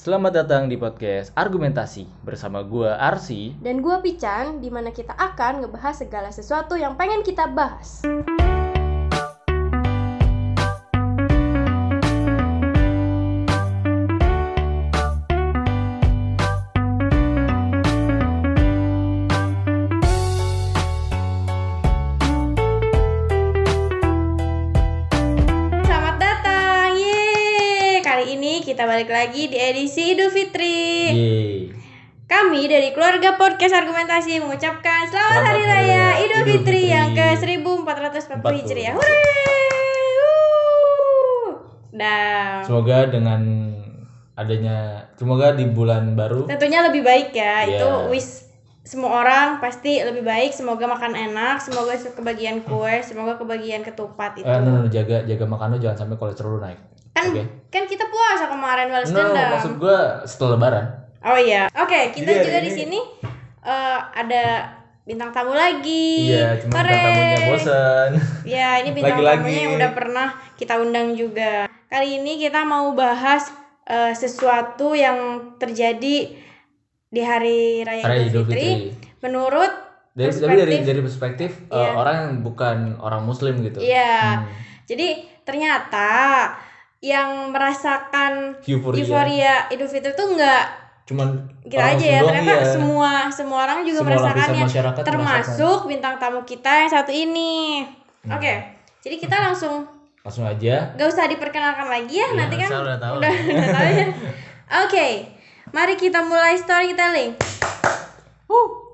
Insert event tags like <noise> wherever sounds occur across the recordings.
Selamat datang di podcast Argumentasi bersama gua Arsi. Dan gua Pican, di mana kita akan ngebahas segala sesuatu yang pengen kita bahas. Balik lagi di edisi Idul Fitri. Yeay. Kami dari keluarga podcast argumentasi mengucapkan selamat, Selamat hari raya Idul Fitri Fitri. yang ke 1440 40. Hijriah. Hore! Wuh. Dan Semoga dengan adanya semoga di bulan baru tentunya lebih baik ya. Iya. Itu wish semua orang pasti lebih baik. Semoga makan enak, semoga kebagian kue, semoga kebagian ketupat itu. eh, no, no, jaga jaga makan lu jangan sampai kolesterol naik. Kan Oke. kan kita puasa kemarin balas No, dendam. maksud gua setelah lebaran. Oh iya. Oke, kita Jadi hari juga di ini- sini eh, ada bintang tamu lagi. Iya, cuma Hore! bintang tamunya bosen. <laughs> Ya, ini bintang Lagi-lagi. tamunya yang udah pernah kita undang juga. Kali ini kita mau bahas eh, sesuatu yang terjadi di hari raya Hari Idul Fitri. Fitri. Menurut Dari, tapi dari Perspektif. dari perspektif eh, Iya. orang yang bukan orang muslim gitu. iya. Hmm. Jadi ternyata yang merasakan Euforia. euforia Idul Fitri tuh enggak Cuman kita aja ya ternyata iya. semua semua orang juga Semua merasakannya. masyarakat termasuk bintang tamu kita yang satu ini. Hmm. oke jadi kita <laughs> langsung langsung aja. Gak usah diperkenalkan lagi ya Iya, nanti kan udah tahu. udah, tahu ya. <laughs> Oke mari kita mulai storytelling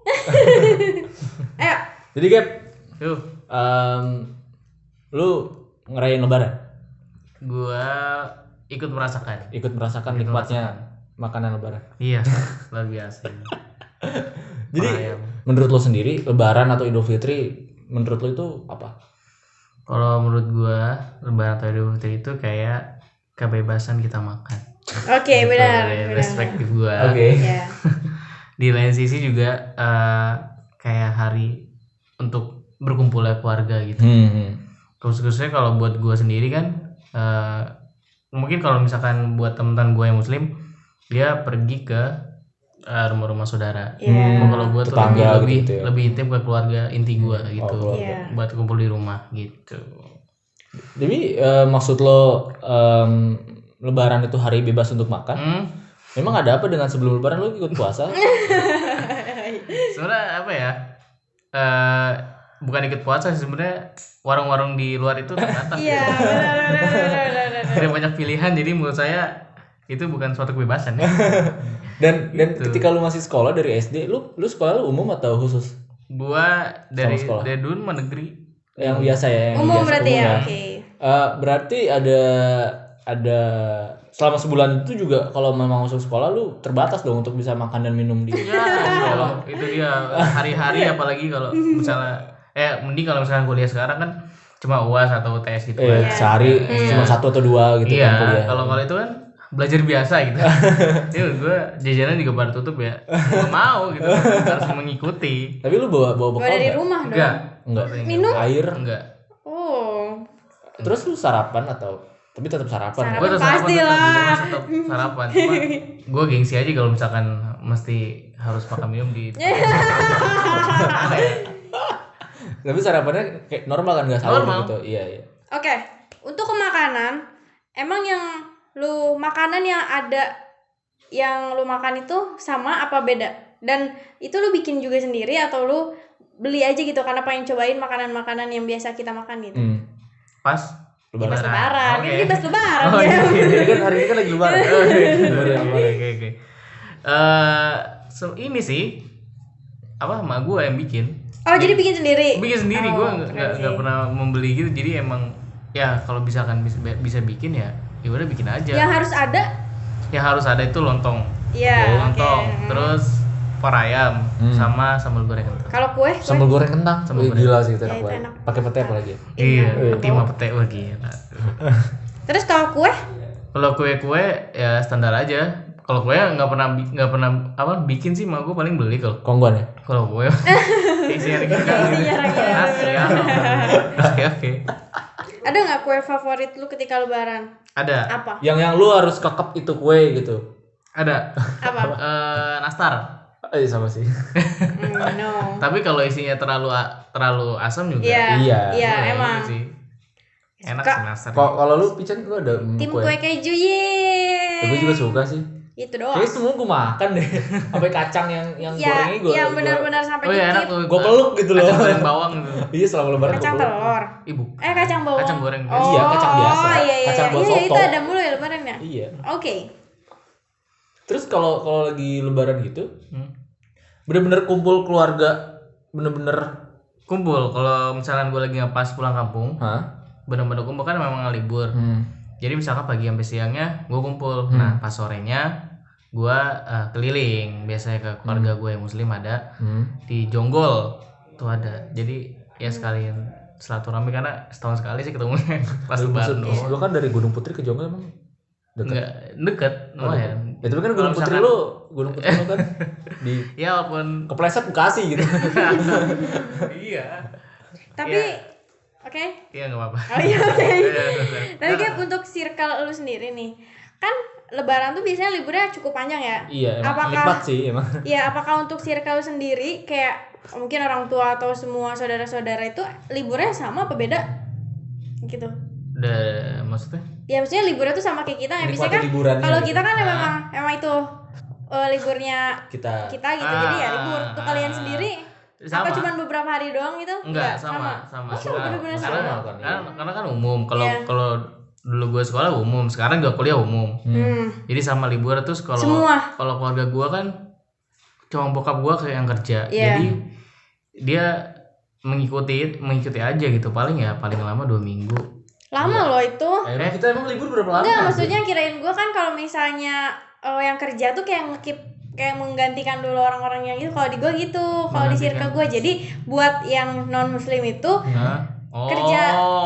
<laughs> ayo. Jadi Gap em, lu ngerayain lebaran gua ikut merasakan. ikut merasakan Ikut nikmatnya makanan lebaran Iya, <laughs> luar biasa. jadi Ayam. menurut lo sendiri lebaran atau idul fitri menurut lo itu apa Kalau menurut gua, Lebaran atau Idul Fitri itu kayak kebebasan kita makan. oke Gitu, benar dari benar Perspektif gua. ya <laughs> Di lain sisi juga eh, kayak hari untuk berkumpulnya keluarga gitu. hmm. Khusus-khususnya kalau buat gua sendiri kan, eh, mungkin kalau misalkan buat teman-teman gua yang Muslim, dia pergi ke eh, rumah-rumah saudara. Iya. Cuma kalau gue tuh lebih gitu lebih, gitu ya. lebih intim ke keluarga inti gue gitu keluarga. Iya. buat kumpul di rumah gitu jadi eh, maksud lo em, lebaran itu hari bebas untuk makan hmm, memang ada apa dengan sebelum lebaran lo ikut puasa <laughs> sebenarnya apa ya eh bukan ikut puasa sih sebenarnya warung-warung di luar itu terbatas iya gitu. benar benar benar benar, benar. ada banyak pilihan jadi menurut saya itu bukan suatu kebebasan ya <laughs> dan dan Gitu. ketika lu masih sekolah dari SD lu lu sekolah lu umum atau khusus gua dari sekolah. dari dulu mah negeri yang biasa ya yang umum biasa, berarti umum ya oke Eh, berarti ada ada selama sebulan itu juga kalau memang masuk sekolah lu terbatas dong untuk bisa makan dan minum di ya kalau itu dia hari-hari apalagi kalau misalnya eh mending kalau misalkan kuliah sekarang kan cuma uas atau UTS gitu eh, kan. sehari Iya. cuma satu atau dua gitu iya kan kuliah. kalau kalau itu kan belajar biasa gitu <laughs> ya gue jajanan juga pada tutup ya gue mau gitu <laughs> harus mengikuti Tapi lu bawa bawa bawa bekal dari nggak? rumah dong enggak Enggak. Minum? Air. enggak oh Terus lu sarapan atau tapi tetap sarapan. Sarapan. gue tetap pasti sarapan tetap, tetap sarapan cuma <laughs> gue gengsi aja kalau misalkan mesti harus makan minum di Tapi sarapannya kayak normal kan nggak sahur Normal. gitu. Iya, iya. Oke, untuk ke makanan, emang yang lu makanan yang ada yang lu makan itu sama apa beda? Dan itu lu bikin juga sendiri atau lu beli aja gitu karena pengen cobain makanan-makanan yang biasa kita makan gitu? Hmm. pas Ya, pas Lebaran. lebaran, Oke. ini pas lebaran Oh, ya. iya. Ini kan hari ini kan lagi lebaran. Iya. Lebaran, Oke lebaran. oke oke. <laughs> Eh, so- ini sih apa emak gue yang bikin Oh, jadi bikin sendiri. bikin sendiri Oh, gue nggak nggak pernah membeli gitu jadi emang ya kalau misalkan bisa bisa bikin ya ya udah bikin aja Yang harus ada yang harus ada itu lontong Iya, oke. lontong terus par ayam Hmm. sama sambal goreng kentang Kalau kue, kue Sambal goreng kentang. Sambal goreng. gila sih itu Ya, enak banget. enak. Pakai pete apalagi. iya Iya. peti sama pete wah gila terus kalau kue kalau kue-kue ya standar aja kalau kue nggak pernah nggak pernah apa bikin sih mah gue paling beli kalau Kongguan ya? kalau kue isinya Isinya rakyat. Asli, ya. <laughs> oke oke ada nggak kue favorit lu ketika lebaran? ada Apa? Yang yang lu harus kekep itu kue gitu. Ada Apa? eh nastar. Eh sama sih. Hmm, no. <laughs> Tapi kalau isinya terlalu terlalu asam juga. Iya. Iya. Iya, emang. sih. Enak sih nastar. Kok kalau lu pican gua ada mm, Tim kue. kue keju ye. Gue juga suka sih. Itu doang. Kayaknya semua gue makan deh. <laughs> Sampai kacang yang yang Ya, gorengnya gue. yang benar-benar sampai Oh iya enak tuh. Gue peluk gitu loh. Kacang goreng bawang gitu. <laughs> Iya selama lebaran Kacang peluk. telur. Ibu. Eh kacang bawang. Kacang goreng. Oh, Iya, kacang biasa. Iya iya Kacang iya. Iya, itu ada mulu ya lebaran ya. Iya. Oke. Terus kalau kalau lagi lebaran gitu, Hmm. bener-bener kumpul keluarga, bener-bener, Kumpul kalau misalkan gue lagi ngepas pulang kampung, hah? bener-bener kumpul kan memang libur. Hmm. Jadi misalkan pagi sampai siangnya gue kumpul. Nah pas sorenya gue eh, keliling. Biasanya ke keluarga gue yang muslim ada Hmm. di Jonggol tuh ada. Jadi ya sekalian silaturahmi karena setahun sekali sih ketemu <laughs> pas lebaran. maksud lu kan dari Gunung Putri ke Jonggol emang dekat. Enggak deket lumayan. Ya tapi kan Gunung Putri lu, Gunung Putri lu kan <laughs> di Ya walaupun kepleset Bekasi gitu. <laughs> iya. Tapi Iya. oke. Iya nggak apa-apa. Oh iya oke. Iya, Tapi kayak untuk circle lu sendiri nih. Kan lebaran tuh biasanya liburnya cukup panjang ya. iya, emang Apakah- nikmat sih emang. <laughs> Ya, apakah untuk circle sendiri kayak mungkin orang tua atau semua saudara-saudara itu liburnya sama apa beda? Gitu. Udah maksudnya? Ya maksudnya liburnya tuh sama kayak kita ya. Nikmati kan kalau kita kan Ah. memang memang itu eh, liburnya Kita kita gitu. Jadi ya libur. Untuk Ah. kalian sendiri Sama. apa cuma beberapa hari doang gitu? Enggak, sama, sama. Oh, sama Karena- karena, sama. kan, iya. karena, karena kan umum. Kalau Iya. kalau dulu gue sekolah umum, sekarang juga kuliah umum. Hmm. Jadi sama libur terus kalau Semua. kalau keluarga gue kan cuma bokap gue kayak yang kerja. Iya. Jadi dia mengikuti mengikuti aja gitu paling ya paling lama dua minggu. Lama loh itu. Eh, kita emang libur berapa lama? Enggak, maksudnya kirain gue kan kalau misalnya eh, yang kerja tuh kayak ngekip kayak menggantikan dulu orang-orang yang itu kalau di gue gitu kalau di circle gue jadi buat yang non muslim itu Hah? Oh, kerja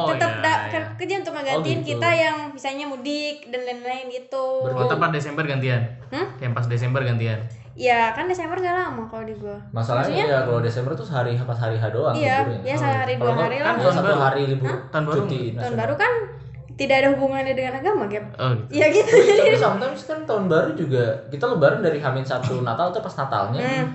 tetap iya, da- iya. ker- kerja untuk ngegantiin gitu. kita yang misalnya mudik dan lain-lain gitu Oh, tepat Desember gantian. Hmm? Yang pas Desember gantian. ya kan Desember gak lama kalau di gue Masalahnya ya kalau Desember tuh sehari pas hari H doang iya liburnya. ya sehari dua hari kan lah Kalau satu hari libur Tahun baru cuti tahun baru kan tidak ada hubungannya dengan agama Gap Oh, gitu. ya gitu Tapi sometimes kan tahun baru juga kita lebaran dari Hamin satu Natal atau pas Natalnya Hmm.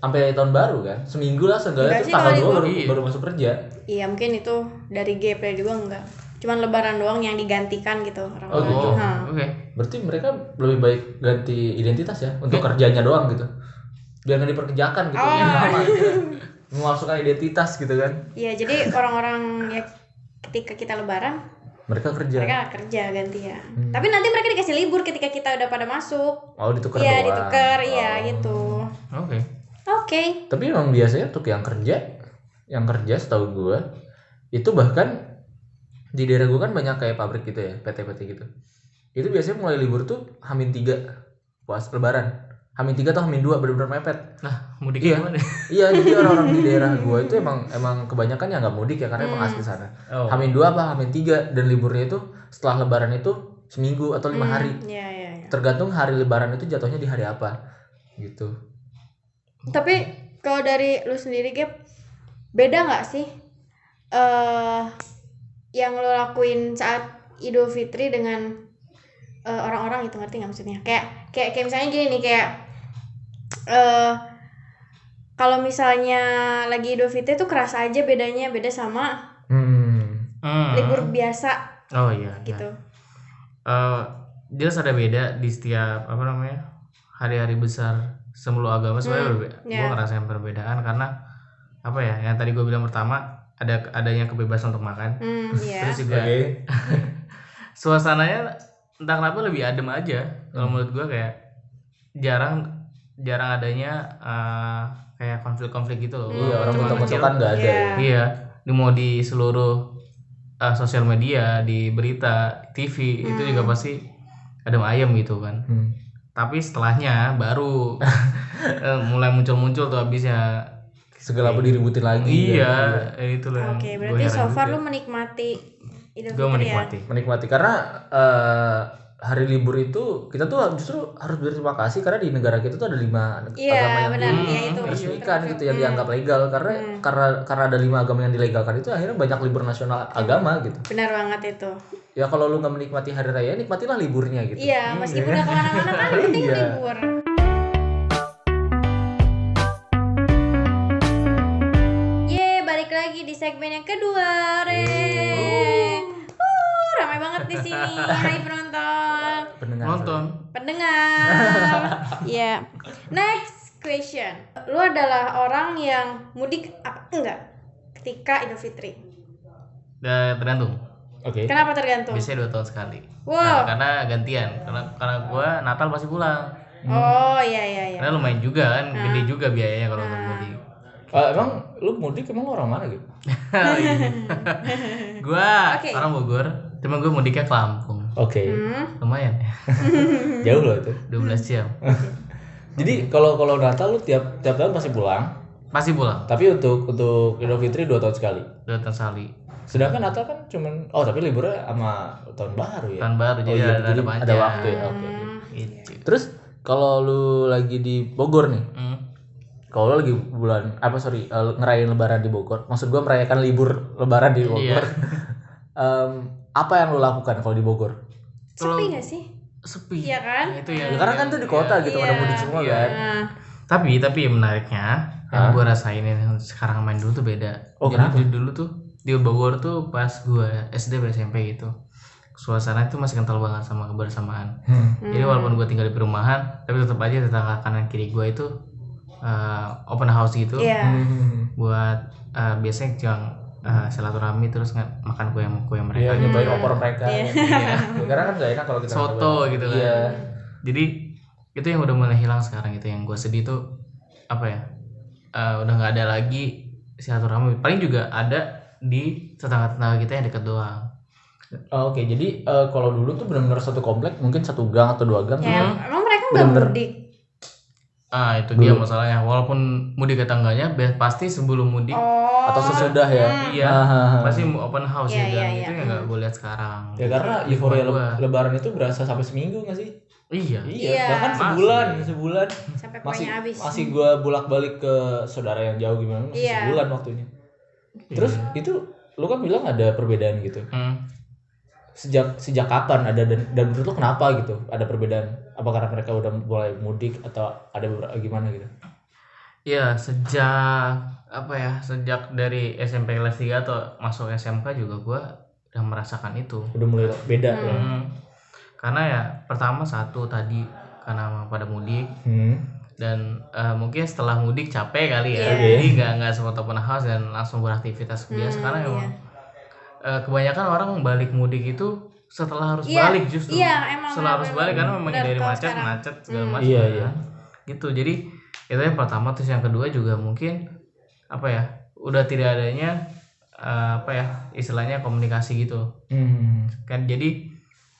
Sampai tahun baru kan seminggu lah seenggaknya terus sih, tanggal dua baru, Iya. baru masuk kerja. iya mungkin itu dari GP juga enggak cuman lebaran doang yang digantikan gitu Oh, orang-orang gitu. Oh, Hah. oke. Berarti mereka lebih baik ganti identitas ya untuk kerjanya doang gitu. Biar nggak diperkejakan gitu. Oh. Ini nama gitu. Memasukkan identitas gitu kan. Iya, jadi <laughs> orang-orang ya ketika kita lebaran, Mereka kerja. mereka kerja ganti ya. Tapi nanti mereka dikasih libur ketika kita udah pada masuk. Oh, ditukar Iya, doang. ditukar, iya Oh. gitu. Oke. Oke. Tapi emang biasanya untuk yang kerja, yang kerja setahu gua itu bahkan di daerah gua kan banyak kayak pabrik gitu ya, PT-PT gitu. Itu biasanya mulai libur tuh Hamin 3 puas lebaran. Hamin 3 atau Hamin 2 benar-benar mepet. Nah, mudik Iya. gimana? <laughs> Iya, jadi orang-orang di <laughs> daerah gua itu emang emang kebanyakan yang nggak mudik ya karena emang asli sana. Oh. Hamin 2 apa Hamin 3 dan liburnya itu setelah lebaran itu seminggu atau lima hari. Iya, iya, iya. Tergantung hari lebaran itu jatuhnya di hari apa. Gitu. Tapi kalau dari lu sendiri, Gap, beda nggak sih eh yang lo lakuin saat Idul Fitri dengan eh, orang-orang itu ngerti nggak maksudnya? Kayak kayak kayak misalnya gini nih kayak eh kalau misalnya lagi Idul Fitri tuh kerasa aja bedanya beda sama Hmm. Hmm. libur biasa Oh iya. gitu. Eh, jelas ada beda di setiap apa namanya hari-hari besar seluruh agama sebenarnya Hmm, berbeda. ya. Gue ngerasain perbedaan karena apa ya? Yang tadi gue bilang pertama ada adanya kebebasan untuk makan. Hmm, <laughs> iya. Terus juga <laughs> suasananya entah kenapa lebih adem aja. Kalau Hmm. menurut gue kayak jarang jarang adanya eh, kayak konflik-konflik gitu loh. Iya, orang bentuk-bentuk kecil. kan nggak ada. Iya. ya. Iya, di mau di seluruh uh, sosial media, di berita, TV itu juga pasti ada ayam gitu kan. Hmm. Tapi setelahnya baru <laughs> eh, mulai muncul-muncul tuh habisnya. Segala apa diributin lagi. Iya, kan. eh, itu lah. Oke, berarti so far lu menikmati Idul gue Fitri ya. menikmati. Menikmati karena eh, hari libur itu kita tuh justru harus berterima kasih karena di negara kita tuh ada lima Iya, agama yang benar. Hmm, Ya itu. gitu yang Hmm. dianggap legal karena Hmm. karena karena ada lima agama yang dilegalkan itu akhirnya banyak libur nasional agama gitu Benar banget itu. ya kalau lu nggak menikmati hari raya nikmatilah liburnya gitu Iya, meskipun udah ke mana-mana kan <laughs> penting Iya. libur. Ye, balik lagi di segmen yang kedua, Re. Uh, di sini. Hai penonton, pendengar nonton pendengar. <laughs> Iya. Next question. Lu adalah orang yang mudik apa enggak ketika Idul Fitri? Ya, tergantung oke Kenapa tergantung? biasanya dua tahun sekali Wow. Nah, karena gantian karena karena gua Natal pasti pulang Oh, iya iya iya. karena lumayan juga kan Ah. gede juga biayanya kalau untuk mudik Eh, emang lu mudik emang lu orang mana gitu <laughs> <laughs> gua Oke. orang Bogor cuma gua mudiknya ke Lampung. Oke. Hmm. lumayan ya. <laughs> Jauh loh itu. 12 jam. <laughs> Jadi kalau kalau Natal lu tiap tiap tahun pasti pulang? Pasti pulang. Tapi untuk untuk Idul Fitri dua tahun sekali? Dua tahun sekali. Sedangkan Natal kan cuman oh tapi liburnya sama tahun baru ya? Tahun baru Oh jadi iya, ada, ada jadi panjang ada waktu ya oke oke. gitu. Terus kalau lu lagi di Bogor nih Hmm. kalau lu lagi bulan apa sorry eh, ngerayain Lebaran di Bogor maksud gua merayakan libur Lebaran di Bogor. <laughs> Em, apa yang lu lakukan kalau di Bogor Sepi gak sih? sepi Iya kan? Nah, itu ya ya, karena kan tuh di kota gitu pada Iya, mudik semua iya. kan Nah, tapi tapi menariknya Hah? yang gua rasain yang sekarang main dulu tuh beda Oh, jadi kenapa? dulu tuh di Bogor tuh pas gua SD SMP gitu suasana itu masih kental banget sama kebersamaan Hmm. jadi walaupun gua tinggal di perumahan tapi tetap aja tetangga kanan kiri gua itu eh, open house gitu Iya. Hmm. buat eh, biasanya yang eh, silaturahmi terus nge- makan kue kue Iya, mereka nyobain Hmm. opor mereka. Iya. Ya, Karena kan gak enak kalau kita soto nyobain. gitu kan Iya. jadi itu yang udah mulai hilang sekarang itu yang gue sedih tuh apa ya eh, udah nggak ada lagi silaturahmi paling juga ada di tetangga-tetangga kita yang deket doang Oh, Oke, jadi eh, kalau dulu tuh benar-benar satu komplek, mungkin satu gang atau dua gang. Ya, tuh emang mereka nggak mudik. Ah itu dia masalahnya walaupun mudik ke tetangganya be- pasti sebelum mudik Oh. atau sesudah ya. iya Ah, pasti open house Iya, ya dan iya, itu iya. yang nggak gue lihat sekarang Ya karena Di euforia le- lebaran itu berasa sampai seminggu gak sih? iya Iya. bahkan Masih. sebulan, sebulan. Sampai Masih habis. masih gua bolak-balik ke saudara yang jauh gimana, masih Iya. sebulan waktunya. Terus itu lu kan bilang ada perbedaan gitu. Hmm. Sejak sejak kapan ada dan, dan menurut lu kenapa gitu? Ada perbedaan? Apa karena mereka udah mulai mudik atau ada beberapa gimana gitu? Iya, sejak apa ya? Sejak dari SMP kelas 3 atau masuk SMK juga gua udah merasakan itu. Udah mulai beda ya. Hmm. Karena ya pertama satu tadi karena pada mudik Hmm. dan eh, mungkin setelah mudik capek kali ya. Iya. Jadi nggak nggak sempat open house dan langsung beraktivitas biasa Hmm, karena iya. emang eh, kebanyakan orang balik mudik itu setelah harus Iya, balik justru. iya, emang, setelah harus balik karena memang dari macet sekarang. macet segala Hmm. macam. Iya, kan. iya. Gitu. Jadi itu yang pertama terus yang kedua juga mungkin apa ya? Udah tidak adanya eh, apa ya? Istilahnya komunikasi gitu. Hmm. Kan jadi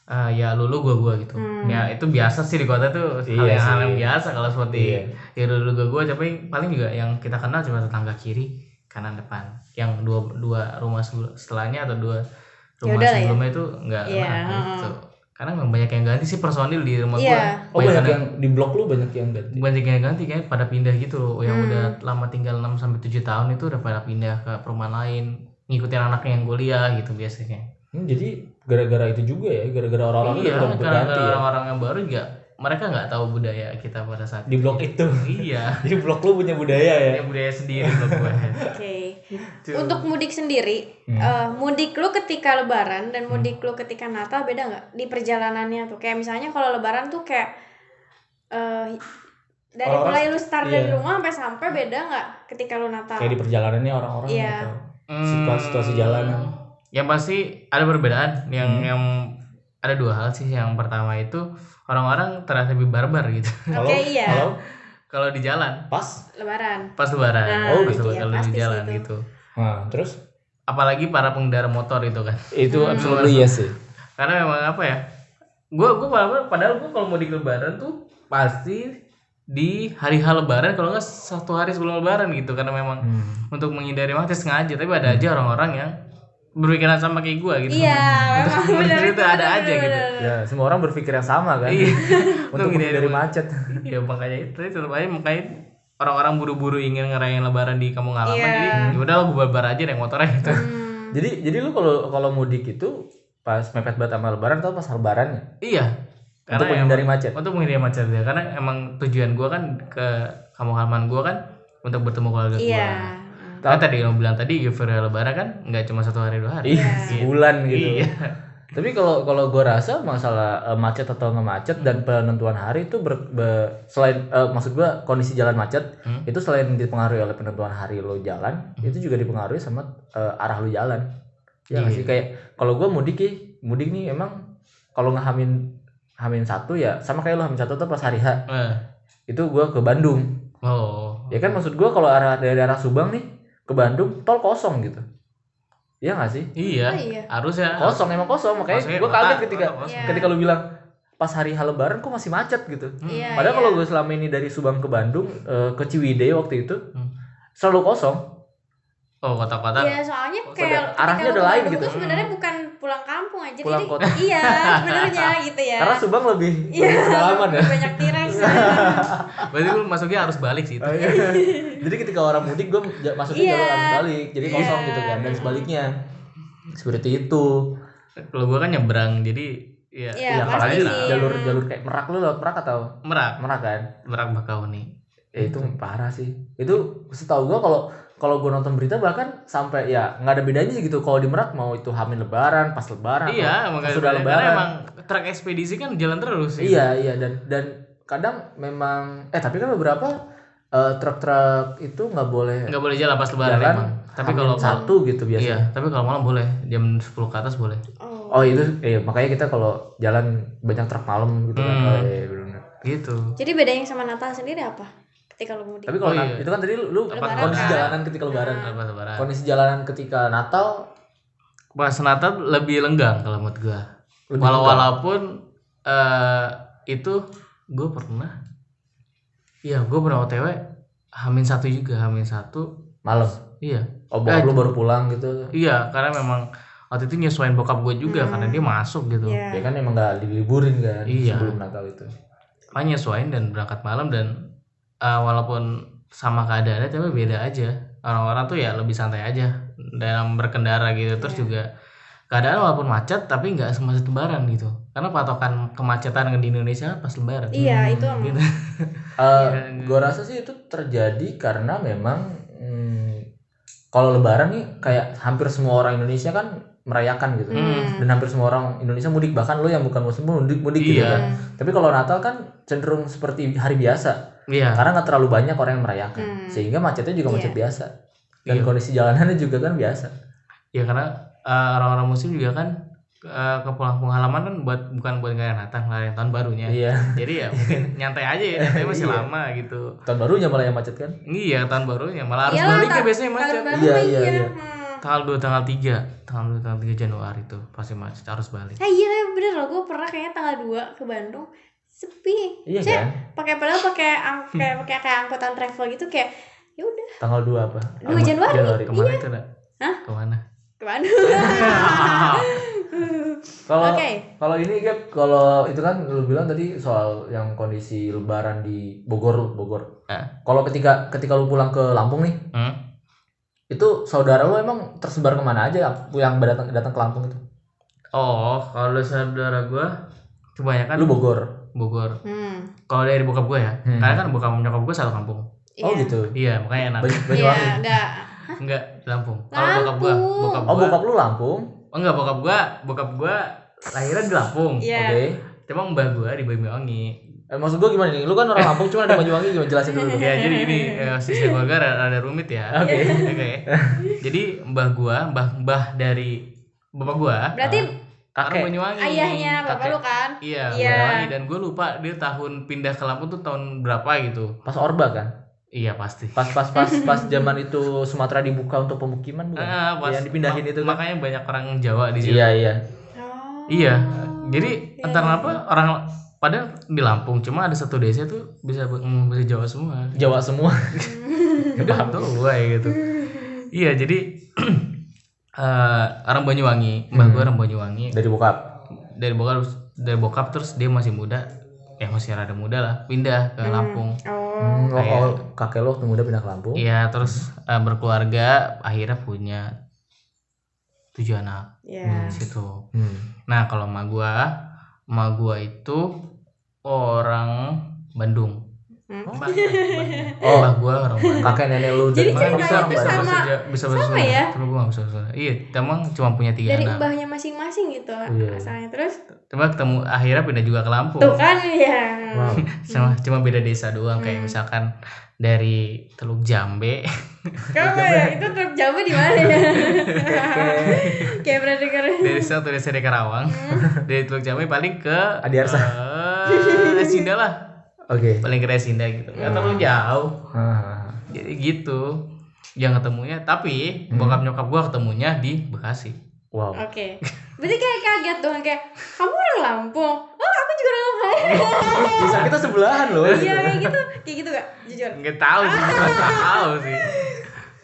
eh, ya lulu gua gua gitu. Hmm. Ya itu biasa sih di kota tuh hal Iya yang hal yang biasa kalau seperti Iya. ya lulu gua gua tapi paling juga yang kita kenal cuma tetangga kiri kanan depan yang dua dua rumah setelahnya atau dua rumah udah lah ya. sebelumnya itu enggak Iya, kenal heeh. gitu. Karena memang banyak yang ganti sih personil di rumah Iya. gua. Oh banyak Banyak yang di blok lu banyak yang ganti. banyak yang ganti kayak pada pindah gitu loh. yang Hmm. udah lama tinggal 6 sampai 7 tahun itu udah pada pindah ke perumahan lain ngikutin anaknya yang kuliah gitu biasanya Hmm, jadi gara-gara itu juga ya, gara-gara orang-orang iya karena berganti ya orang-orang yang baru juga mereka nggak tahu budaya kita pada saat di blok itu. iya <laughs> Jadi blok lu punya budaya ya. punya budaya sendiri loh gue <laughs> Oke. Untuk mudik sendiri, Hmm. eh, mudik lu ketika Lebaran dan mudik lu ketika Natal beda nggak di perjalanannya tuh? Kayak misalnya kalau Lebaran tuh kayak eh dari Orang-orang- mulai lu start dari iya. rumah sampai sampai beda nggak ketika lu Natal? Kayak di perjalanannya orang-orang Iya. atau situasi situasi jalanan. Hmm. yang pasti ada perbedaan yang Hmm. yang ada dua hal sih yang pertama itu orang-orang terasa lebih barbar gitu Kalau Oke, iya. kalau kalau di jalan pas, Lebaran. pas lebaran Nah, Oh, gitu. lebaran, iya, kalau di jalan itu. gitu nah terus apalagi para pengendara motor itu kan itu Hmm. absolutely yes sih. karena memang apa ya gue gue padahal, padahal gue kalau mau di lebaran tuh pasti di hari H lebaran kalau nggak satu hari sebelum lebaran gitu karena memang Hmm. untuk menghindari macet sengaja tapi ada aja orang-orang yang berpikiran sama kayak gue gitu. Iya, <laughs> memang Untuk benar itu ada aja gitu. Ya, semua orang berpikir yang sama kan. Iya. <laughs> Untuk Untung ini menghindari macet. ya makanya itu tetap aja makanya orang-orang buru-buru ingin ngerayain lebaran di kampung halaman Iya. jadi yaudah gue barbar aja naik motornya gitu Hmm. <laughs> Jadi jadi lu kalau kalau mudik itu pas mepet banget sama lebaran atau pas lebarannya? iya Untuk Karena menghindari emang- macet. untuk menghindari macet ya karena emang tujuan gue kan ke kampung halaman gue kan untuk bertemu keluarga gue Iya. kan tadi lo bilang tadi euforia lebaran kan nggak cuma satu hari dua hari Iya, sebulan gitu. iya Tapi kalau kalau gue rasa masalah eh, macet atau nggak macet dan penentuan hari itu ber, be- selain eh, maksud gue kondisi jalan macet Hmm. itu selain dipengaruhi oleh penentuan hari lo jalan itu juga dipengaruhi sama eh, arah lo jalan. Ya Iya. sih kayak kalau gue mudik nih mudik nih emang kalau nggak hamin hamin satu ya sama kayak lo hamin satu tuh pas hari H Eh, itu gue ke Bandung oh ya kan maksud gue kalau arah dari arah Subang nih ke Bandung tol kosong gitu Iya nggak sih iya Oh, iya. harusnya kosong emang kosong makanya gue kaget ketika kosong. Ketika lu bilang pas hari hal lebaran kok masih macet gitu Iya, padahal iya. kalau gue selama ini dari Subang ke Bandung eh, ke Ciwidey waktu itu Hmm. selalu kosong oh kota-kota Iya, soalnya Oh, kayak arahnya udah lain gitu. tuh sebenarnya bukan pulang kampung aja. Pulang jadi kota. <laughs> iya, sebenarnya <laughs> gitu ya. karena Subang lebih <laughs> Iya, lebih pedalaman ya banyak T-Rex. berarti lu masuknya harus balik sih itu Oh, iya. jadi ketika orang mudik gue masuknya Iya. jalur arus balik jadi Iya. kosong gitu kan dan sebaliknya seperti itu kalau gue kan nyebrang jadi ya Iya, ya pasti jalur jalur kayak merak lu lewat merak atau merak merak kan merak Bakauni ya itu parah sih itu setahu gua kalau kalau gua nonton berita bahkan sampai ya nggak ada bedanya sih gitu kalau di merak mau itu hamil lebaran pas lebaran iya atau emang sudah karena lebaran emang truk ekspedisi kan jalan terus gitu. iya iya dan dan kadang memang eh tapi kan beberapa eh, truk-truk itu nggak boleh nggak boleh jalan pas lebaran jalan emang tapi kalau malam- satu gitu biasanya iya tapi kalau malam boleh jam 10 ke atas boleh Oh. oh itu eh makanya kita kalau jalan banyak truk malam gitu kan Hmm. oh, iya, bener. gitu Jadi bedanya sama Natal sendiri apa? Ketika lu mudik. tapi kalau Oh, iya. itu kan tadi lu, lu Lebaran kondisi kan? jalanan ketika lebaran pas lebaran kondisi jalanan ketika Natal pas Natal lebih lenggang kalau menurut gua lebih Walau walaupun eh itu gue pernah iya gue pernah otw hamin satu juga hamin satu malam iya oh bokap Eh, lu baru pulang gitu iya karena memang waktu itu nyesuaiin bokap gue juga Hmm. karena dia masuk gitu Iya. ya kan emang gak diliburin kan Iya. sebelum Natal itu makanya nyesuaiin dan berangkat malam dan eh, walaupun sama keadaannya tapi beda aja orang-orang tuh ya lebih santai aja dalam berkendara gitu terus Iya. juga keadaan walaupun macet tapi nggak semacet lebaran gitu karena patokan kemacetan di Indonesia pas lebaran Iya, itu emang. gitu. Eh, Iya. gue rasa sih itu terjadi karena memang hmm, kalau Lebaran nih kayak hampir semua orang Indonesia kan merayakan gitu Hmm. dan hampir semua orang Indonesia mudik bahkan lo yang bukan muslim pun mudik mudik gitu Iya. kan tapi kalau Natal kan cenderung seperti hari biasa Iya. karena nggak terlalu banyak orang yang merayakan Hmm. sehingga macetnya juga macet Iya. biasa dan Iya. kondisi jalanannya juga kan biasa Ya karena eh, orang-orang muslim juga kan eh, ke pulang halaman kan buat bukan buat ngerayain Natal, ngerayain tahun barunya. iya <laughs> Jadi ya mungkin nyantai aja ya, nyantai masih <laughs> Iya. lama gitu. tahun barunya malah yang macet kan Iya, tahun barunya malah harus Iyalah, baliknya ta- biasanya macet. Iya, iya, iya. Hmm. Tanggal 2 tanggal 3, tanggal 2 tanggal 3 Januari tuh pasti macet harus balik. Eh iya tapi bener loh, gue pernah kayaknya tanggal 2 ke Bandung sepi. iya Cek, kan pakai padahal pakai ang- kayak pakai kayak angkutan travel gitu kayak ya udah tanggal 2 apa 2 Januari. Ke mana itu, Nak? Hah? Ke mana? ke Bandung. <laughs> Kalau Oke. kalau ini Gap, kalau itu kan lu bilang tadi soal yang kondisi lebaran di Bogor, Bogor. Eh. Kalau ketika ketika lu pulang ke Lampung nih, Hmm? Itu saudara lu emang tersebar ke mana aja yang datang datang ke Lampung itu? Oh, kalau saudara gua kebanyakan Lu Bogor. Bogor. Hmm. Kalau dari bokap gua ya, Hmm. karena kan bokap nyokap gua satu kampung. Oh iya. gitu. Iya, makanya enak. Banyak Iya, enggak. Enggak, di Lampung. Kalau bokap gua, Lampung. bokap Oh, gua. bokap lu Lampung. Oh, enggak, bokap gua, bokap gua lahirnya di Lampung. Iya. Oke. Cuma mbah gua di Banyuwangi. Eh, maksud gua gimana nih? Lu kan orang Lampung cuma ada Banyuwangi gimana jelasin dulu. Ya, jadi ini <laughs> eh, sisi keluarga rada, rada rumit ya. Oke. Oke. Jadi mbah gua, mbah mbah dari bapak gua, Berarti orang Kakek. Banyuwangi. ayahnya bapak Kakek. lu kan? Iya, Iya. Banyuwangi dan gue lupa dia tahun pindah ke Lampung tuh tahun berapa gitu. Pas Orba kan? Iya pasti. Pas pas pas pas zaman itu Sumatera dibuka untuk pemukiman bukan? Ah, pas- yang dipindahin mak- itu kan? Makanya banyak orang Jawa di situ. Iya, iya. Oh. Iya. Jadi entah iya. kenapa orang padahal di Lampung cuma ada satu desa tuh bisa ngomong bahasa Jawa semua. Jawa semua. <laughs> Gak tahu gue gitu. Iya jadi <clears throat> eh, orang Banyuwangi mbah Hmm. gue orang Banyuwangi Dari bokap. dari bokap dari bokap terus dia masih muda ya masih rada muda lah pindah ke Lampung Oh. Hmm, oh, kayak- oh, kakek lo waktu muda pindah ke Lampung. iya terus eh, berkeluarga akhirnya punya tujuh anak Ya. di situ Hmm. nah kalau emak gua emak gua itu orang Bandung Hmm. Oh. mbah gua orang Bandung Kakek nenek lu Jadi dari mana? bisa bisa sama- bisa bahasa sama ya? Tapi gua nggak bisa Sunda. Iya, emang cuma punya tiga Dari anak. mbahnya masing-masing gitu Iya. asalnya terus Coba ketemu akhirnya pindah juga ke Lampung. tuh kan ya. Wow. <laughs> Cuma cuma beda desa doang kayak Hmm. misalkan dari Teluk Jambe. <laughs> Kamu ya itu truk Jawa di mana ya? <laughs> Kayak pernah denger. dari satu desa di Karawang. dari Teluk Jambe paling ke Adiarsa. Eh, Resinda lah. Oke. Paling ke Resinda gitu. Nggak terlalu jauh. Ah. Jadi gitu. Yang ketemunya tapi Hmm. bokap nyokap gua ketemunya di Bekasi. Wow. Oke. Berarti kayak kaget dong kayak kamu orang Lampung. Oh, aku juga orang Lampung. Bisa kita sebelahan loh. Iya kayak gitu. Kayak gitu gak? Jujur. Nggak tahu sih, nggak tahu sih.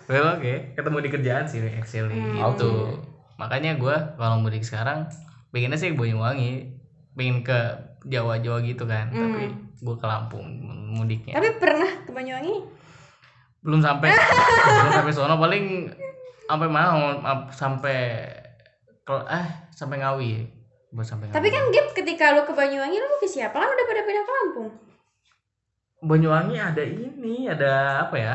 Well, oke, ketemu di kerjaan sih actually Hmm. gitu. Oke. Makanya gua kalau mudik sekarang pengennya sih ke Banyuwangi, pengen ke Jawa-Jawa gitu kan. Hmm. Tapi gua ke Lampung mudiknya. Tapi pernah ke Banyuwangi? Belum sampai <laughs> belum sampai sono paling sampai mau ap- sampai eh sampai Ngawi. Buat sampai Ngawi. Tapi kan Gap ketika lu ke Banyuwangi lu ke siapa? Kan udah pada pindah ke Lampung. Banyuwangi ada ini, ada apa ya?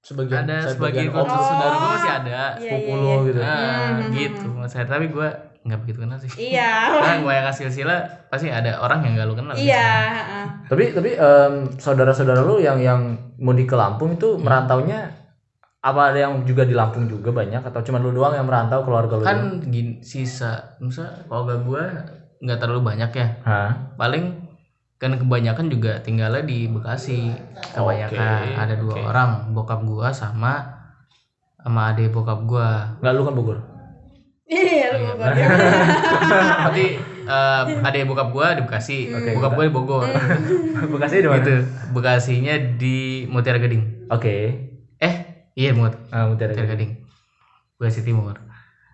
Sebagian ada sebagian sebagian keluarga saudara gua masih Oh. ada. Iya, sepupu iya, lo iya. gitu. Ah, Hmm, gitu saya tapi gue nggak begitu kenal sih Iya. <laughs> karena gue yang kasih sila pasti ada orang yang gak lu kenal Iya, heeh. Tapi tapi em, saudara-saudara lu yang yang mudik ke Lampung itu Hmm. merantaunya apa ada yang juga di Lampung juga banyak atau cuma lu doang yang merantau keluarga lu? doang? kan gini sisa misal keluarga gue nggak terlalu banyak ya Hah? paling kan kebanyakan juga tinggalnya di Bekasi kebanyakan Oke, ada dua oke. orang bokap gue sama sama adik bokap gue Enggak lu kan Bogor. Iya, lu Iya, Bogor. <laughs> tapi eh, adik bokap gue di Bekasi Oke. bokap gue di Bogor <laughs> Bekasi di mana? gitu Bekasinya di Mutiara Gading Oke. eh iya Mut Ah, Mutiara Mutiara Gading. Gading Bekasi Timur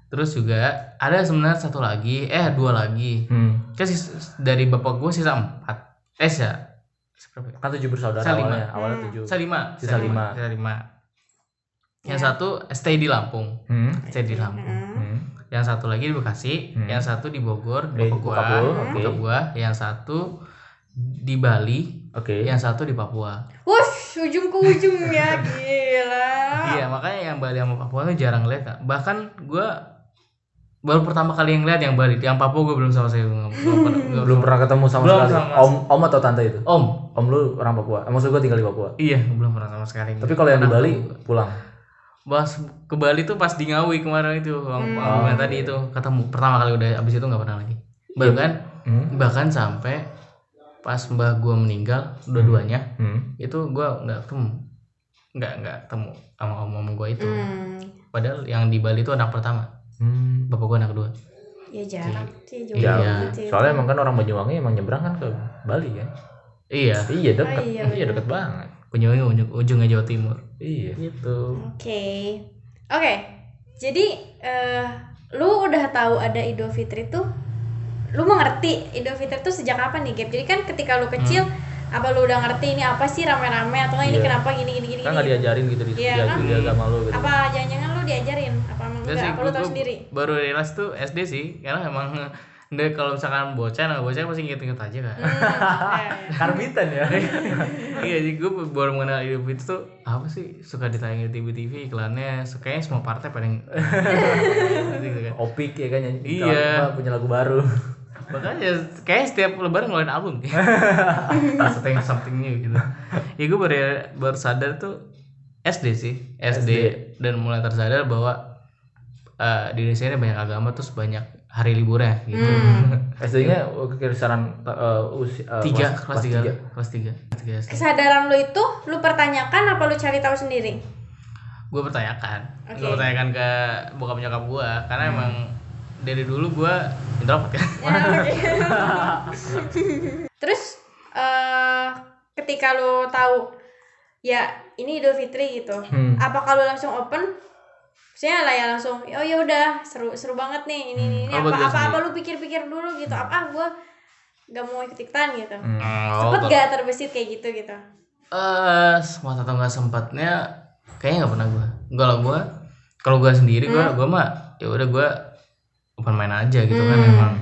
terus juga ada sebenarnya satu lagi eh dua lagi Hmm. kan sis- dari bapak gue sisa empat eh sisa seberapa ya? Kan tujuh bersaudara Sisa lima. awalnya. Awalnya Hmm. tujuh. sisa lima Sisa lima. sisa lima yang Ya. satu stay di Lampung Hmm. stay di Lampung. Hmm. Yang satu lagi di Bekasi Hmm. yang satu di Bogor Eh, oke. bokap gua yang satu di Bali Oke. yang satu di Papua Wush, ujung ke ujung ya, <laughs> gila. iya makanya yang Bali sama Papua tuh jarang lihat Kak. bahkan gua baru pertama kali yang lihat yang Bali yang Papua gua belum sama saya belum, belum pernah <laughs> nggak belum pernah ketemu sama Belum sekali. sama. Om om atau tante itu? om Om lu orang Papua. Eh, Maksud gua tinggal di Papua. iya belum pernah sama sekali Tapi kalau yang di Bali pulang. Pas ke Bali tuh pas di Ngawi kemarin itu yang Hmm. yang Oh. tadi itu ketemu pertama kali udah abis itu nggak pernah lagi bahkan Hmm. bahkan sampai pas mbah gua meninggal dua-duanya Hmm. itu gua nggak ketemu nggak nggak ketemu sama om om gua itu Hmm, padahal yang di Bali itu anak pertama Hmm. bapak gua anak kedua ya jarak sih jauh Iya. banget sih. Soalnya emang kan orang Banyuwangi emang nyebrang kan ke Bali kan? iya Iya dekat. Oh, iya, iya bener. dekat banget. Banyuwangi ujung, ujungnya Jawa Timur Iya. gitu Oke. Oke. Jadi eh lu udah tahu ada Idul Fitri tuh lu mengerti Idul Fitri tuh sejak kapan nih, Gap? Jadi kan ketika lu kecil apa lu udah ngerti ini apa sih rame-rame atau nggak ini Iya. kenapa gini gini gini? Kan nggak gini? diajarin gitu di, Iya, di, kan? di agama lu gitu. Apa jangan-jangan lu diajarin? Apa emang Enggak Apa lu tahu sendiri? baru realize tuh SD sih karena emang Nggak, kalau misalkan bocah nah bocah pasti inget-inget aja kan Hmm. <laughs> Karbitan ya. <laughs> iya jadi gue baru mengenal Idul Fitri tuh apa sih suka ditayangin di TV-TV iklannya kayaknya semua partai paling <laughs> gitu kan Opik ya kan nyanyi. Iya. apa, punya lagu baru. makanya kayak setiap lebaran ngeluarin album something something new gitu ya gue baru baru sadar tuh SD sih SD, SD. dan mulai tersadar bahwa eh, di Indonesia ini banyak agama terus banyak hari liburnya gitu Hmm. <laughs> SD-nya kisaran uh, usia uh, tiga kelas- kelas tiga kelas tiga tiga SD Kesadaran lu itu lu pertanyakan apa lu cari tahu sendiri? gue pertanyakan Oke. gue pertanyakan ke bokap nyokap gue karena emang dari dulu gue introvert kan Ya, <laughs> oke. <laughs> Terus eh ketika lu tahu ya ini Idul Fitri gitu, Hmm. apakah lu langsung open Maksudnya lah ya langsung oh ya udah seru seru banget nih ini ini, ini. Hmm, kalau buat apa gue apa apa lu pikir-pikir dulu gitu apa ah gue gak mau ikut ikutan gitu Hmm. Oh, sempet kalau- gak terbesit kayak gitu gitu Eh, sempat atau nggak sempatnya kayaknya nggak pernah gua. Enggak lah gua. Kalau gua sendiri gua gua mah ya udah gua open main aja gitu kan Hmm. emang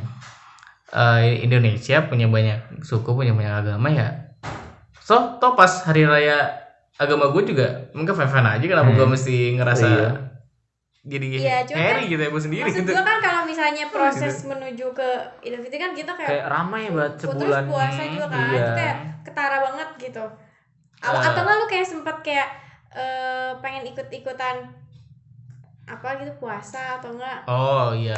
eh, Indonesia punya banyak suku punya banyak agama ya. So, toh pas hari raya agama gue juga mungkin fan-fan aja kenapa Hmm. gua mesti ngerasa Iya. Jadi cuma Harry kan gitu ya gua sendiri maksud gitu. gue kan kalau misalnya proses menuju ke Idul Fitri kan kita kayak, kayak ramai banget terus sebulan puasa juga kan Iya. itu kayak ketara banget gitu Eh. atau nggak lu kayak sempet kayak eh, pengen ikut-ikutan apa gitu puasa atau enggak Oh, iya.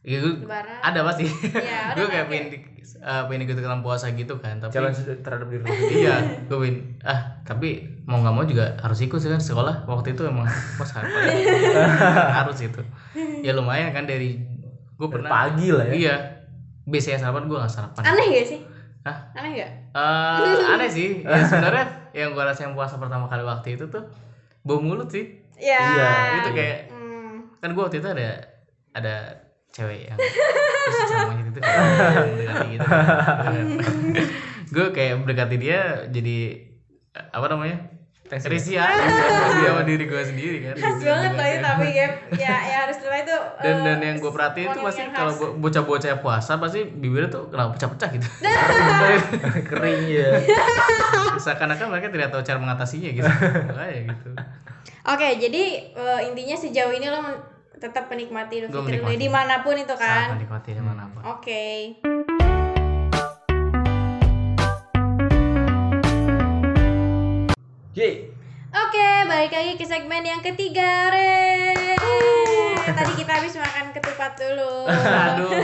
Lebaran ada pasti. Iya, <laughs> gue kayak kayak- pengen eh, pengen ikut dalam puasa gitu kan, tapi challenge terhadap diri <laughs> iya gue win ah tapi mau nggak mau juga harus ikut sih kan sekolah waktu itu emang <laughs> pas <laughs> harus harus itu. Ya lumayan kan dari gue Dari pernah pagi lah ya. Iya biasanya sarapan gue nggak sarapan. Aneh gak sih? Hah? aneh gak Eh, aneh sih. Ya sebenarnya yang gue rasain puasa pertama kali waktu itu tuh bau mulut sih. Ya Iya, itu kayak hmm. kan gue waktu itu ada ada cewek yang sama itu kayak mendekati gitu. Gue kayak mendekati dia jadi apa namanya Risia dia sama diri gue sendiri kan. Khas banget loh itu tapi ya ya, ya harus setelah itu dan eh, dan yang gue perhatiin tuh wangi pasti kalau bocah-bocah puasa pasti bibirnya tuh kenapa pecah-pecah gitu. <laughs> Kering ya <laughs> seakan-akan mereka tidak tahu cara mengatasinya gitu. <laughs> Gitu. Oke, jadi eh, intinya sejauh ini lo tetap menikmati Idul Fitri menikmati. di mana pun itu sangat kan. menikmati di mana pun Oke. Yeay. Oke, balik lagi ke segmen yang ketiga, Re. Tadi kita habis makan ketupat dulu. aduh <laughs>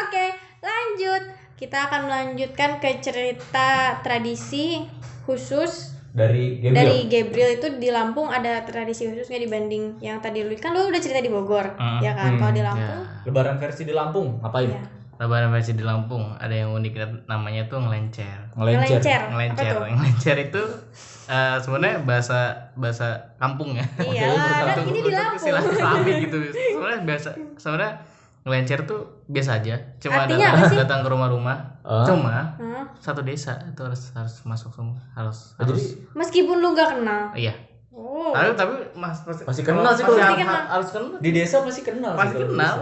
Oke, lanjut. Kita akan melanjutkan ke cerita tradisi khusus dari Gabriel. Dari Gabriel itu di Lampung ada tradisi khususnya dibanding yang tadi lu kan lu udah cerita di Bogor, Hmm, ya kan? hmm, Kalau di ya. Lampung, lebaran versi di Lampung ngapain? Ya. lebaran versi di Lampung ada yang unik namanya tuh ngelencer. Ngelencer. Ngelencer. Apa ngelencer ngelencer itu eh, sebenarnya bahasa bahasa kampung ya. Iya, kan ini di Lampung. silaturahmi <laughs> gitu. Sebenarnya biasa sebenarnya ngelencer tuh biasa aja cuma Artinya datang, apa sih? datang ke rumah-rumah Ah. cuma Hah? satu desa itu harus harus masuk semua harus Oh, jadi harus Meskipun lu gak kenal. iya Oh. tapi tapi mas pasti, Pasti kenal sih kalau kenal. harus kenal di desa pasti kenal Pasti sih kalau di kenal.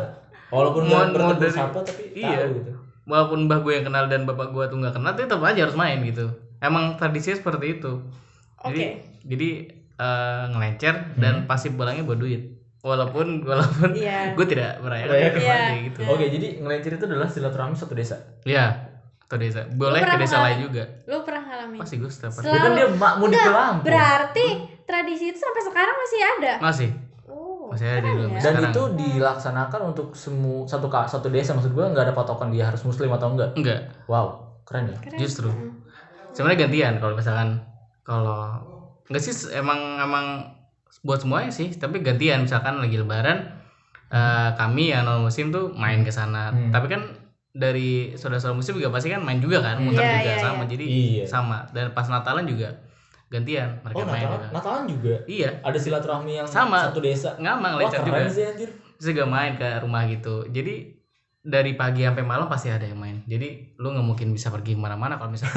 walaupun Mau- bertemu dari- siapa tapi iya. tahu gitu walaupun mbah gue yang kenal dan bapak gue tuh nggak kenal tapi tetap aja harus main gitu emang tradisinya seperti itu jadi Oke. jadi eh, ngelencer dan pasti pulangnya bawa duit walaupun walaupun Iya. gue tidak merayakan Iya. itu Iya. gitu oke jadi ngelencer itu adalah silaturahmi satu desa ya atau desa boleh ke desa lain juga Lu pernah ngalamin? pasti gue setiap Selalu- hari kan dia mak mudik ke Enggak, Lampung berarti tradisi itu sampai sekarang masih ada. masih Oh. Masih ada di ya. dan Sekarang. itu dilaksanakan untuk semua satu ka- satu desa maksud gua nggak ada patokan dia harus muslim atau enggak enggak wow keren ya Keren. justru Hmm. sebenarnya gantian kalau misalkan kalau enggak sih emang emang buat semuanya sih tapi gantian. Misalkan lagi lebaran eh, kami yang non muslim tuh main ke sana. Hmm. tapi kan dari saudara-saudara muslim juga pasti kan main juga kan muter Iya, juga. iya, sama iya. jadi Iya. sama. Dan pas Natalan juga gantian mereka oh main Natal juga. Natalan juga? Iya. Ada silaturahmi yang Sama. satu desa? Ngamang lecet juga. sih anjir. Terus juga main ke rumah gitu. Jadi dari pagi sampai malam pasti ada yang main jadi lu nggak mungkin bisa pergi ke mana-mana kalau tuh